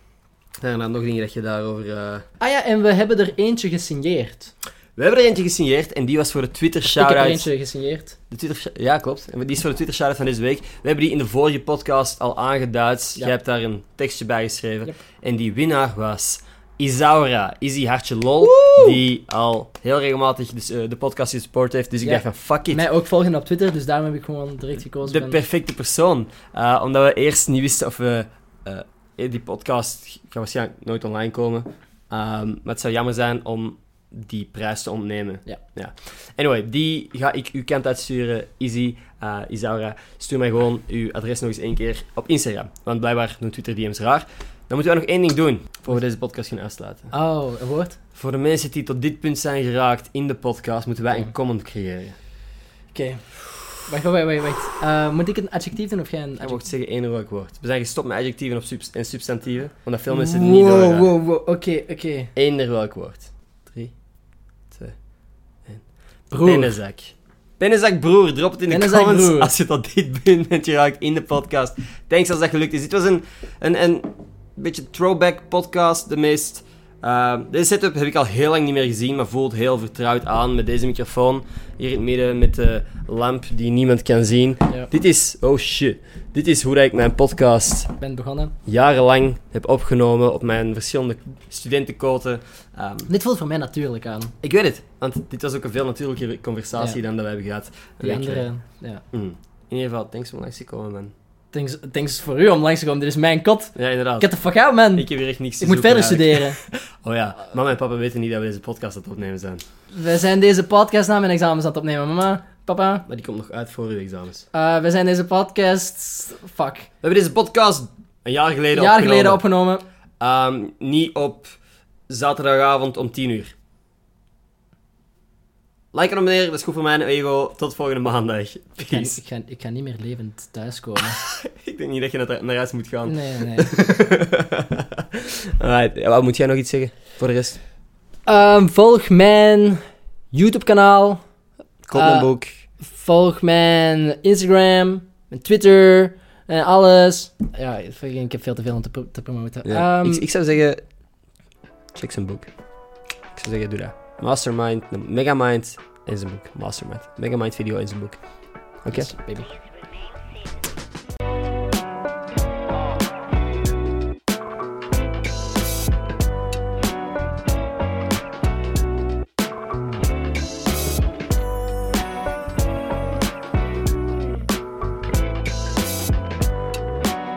Er dan nog dingen dat je daarover... eh, Ah ja, en we hebben er eentje gesigneerd. We hebben er eentje gesigneerd en die was voor de Twitter Ik heb er shout-out. eentje gesigneerd. De Twitter ja, klopt. En die is voor de Twitter shout-out van deze week. We hebben die in de vorige podcast al aangeduid. Ja. Jij hebt daar een tekstje bij geschreven. Yep. En die winnaar was Isaura, Izzy Hartje Lol, die al heel regelmatig dus, eh, de podcast gesupport heeft. Dus ik Ja. dacht van, fuck it. Mij ook volgen op Twitter, dus daarom heb ik gewoon direct gekozen. de perfecte persoon. Uh, omdat we eerst niet wisten of we... eh, die podcast gaat waarschijnlijk nooit online komen. Um, maar het zou jammer zijn om die prijs te ontnemen. Ja. Anyway, die ga ik uw kant uitsturen. Easy, uh, Isaura. Stuur mij gewoon uw adres nog eens één keer op Instagram. Want blijkbaar doen Twitter DM's raar. Dan moeten we nog één ding doen, voor we deze podcast gaan uitsluiten. Oh, een woord? Voor de mensen die tot dit punt zijn geraakt in de podcast, moeten wij een comment creëren. Oké. Wacht, wacht, wacht. wacht. Eh, moet ik een adjectief doen of jij een Je adjectief? mocht zeggen één welk woord. We zijn gestopt met adjectieven subs- en substantieven, omdat veel mensen het niet Wow, doorgaan. wow, wow. Oké, oké. Eender welk woord. Drie, twee, Broer. Pennenzak. Pennenzak broer, drop het in de Pennenzak comments broer. als je tot dit punt bent geraakt in de podcast. Thanks als dat gelukt is. Dit was een, een, een beetje throwback podcast. De meest... eh, deze setup heb ik al heel lang niet meer gezien, maar voelt heel vertrouwd aan met deze microfoon. Hier in het midden met de lamp die niemand kan zien. Ja, Dit is... Oh shit. Dit is hoe ik mijn podcast ben begonnen. jarenlang heb opgenomen op mijn verschillende studentenkoten. Ehm, Dit voelt voor mij natuurlijk aan. ik weet het, want dit was ook een veel natuurlijke conversatie Ja. dan dat we hebben gehad. Die Een andere... Ja. Mm. In ieder geval, thanks om langs komen, man. Thanks, thanks voor u om langs te komen. Dit is mijn kot. Ja, inderdaad. Get the fuck out, man. Ik Ik, heb hier echt niks te moet zoeken verder eigenlijk. studeren. Oh ja, mama en papa weten niet dat we deze podcast aan het opnemen zijn. We zijn deze podcast na mijn examens aan het opnemen. Mama, papa. Maar die komt nog uit voor uw examens. eh, we zijn deze podcast... Fuck. We hebben deze podcast een jaar geleden Een jaar opgenomen. geleden opgenomen. Ehm, niet op zaterdagavond om 10 uur. Like en abonneer, dat is goed voor mijn ego. Tot volgende maandag. Ik ga, Peace. ik, ga, ik ga niet meer levend thuiskomen. Ik denk niet dat je naar, naar huis moet gaan. Nee, nee. Alright, ja, wat moet jij nog iets zeggen voor de rest? Ehm, volg mijn YouTube-kanaal. Koop Eh, een boek. Volg mijn Instagram, mijn Twitter en alles. Ja, ik heb veel te veel om te, pro- te promoten. Ja. Ehm, ik, ik zou zeggen, check zijn boek. Ik zou zeggen, doe dat. Mastermind, Megamind en zijn boek. Mastermind. Megamind video en zijn boek. Oké? Yes, baby.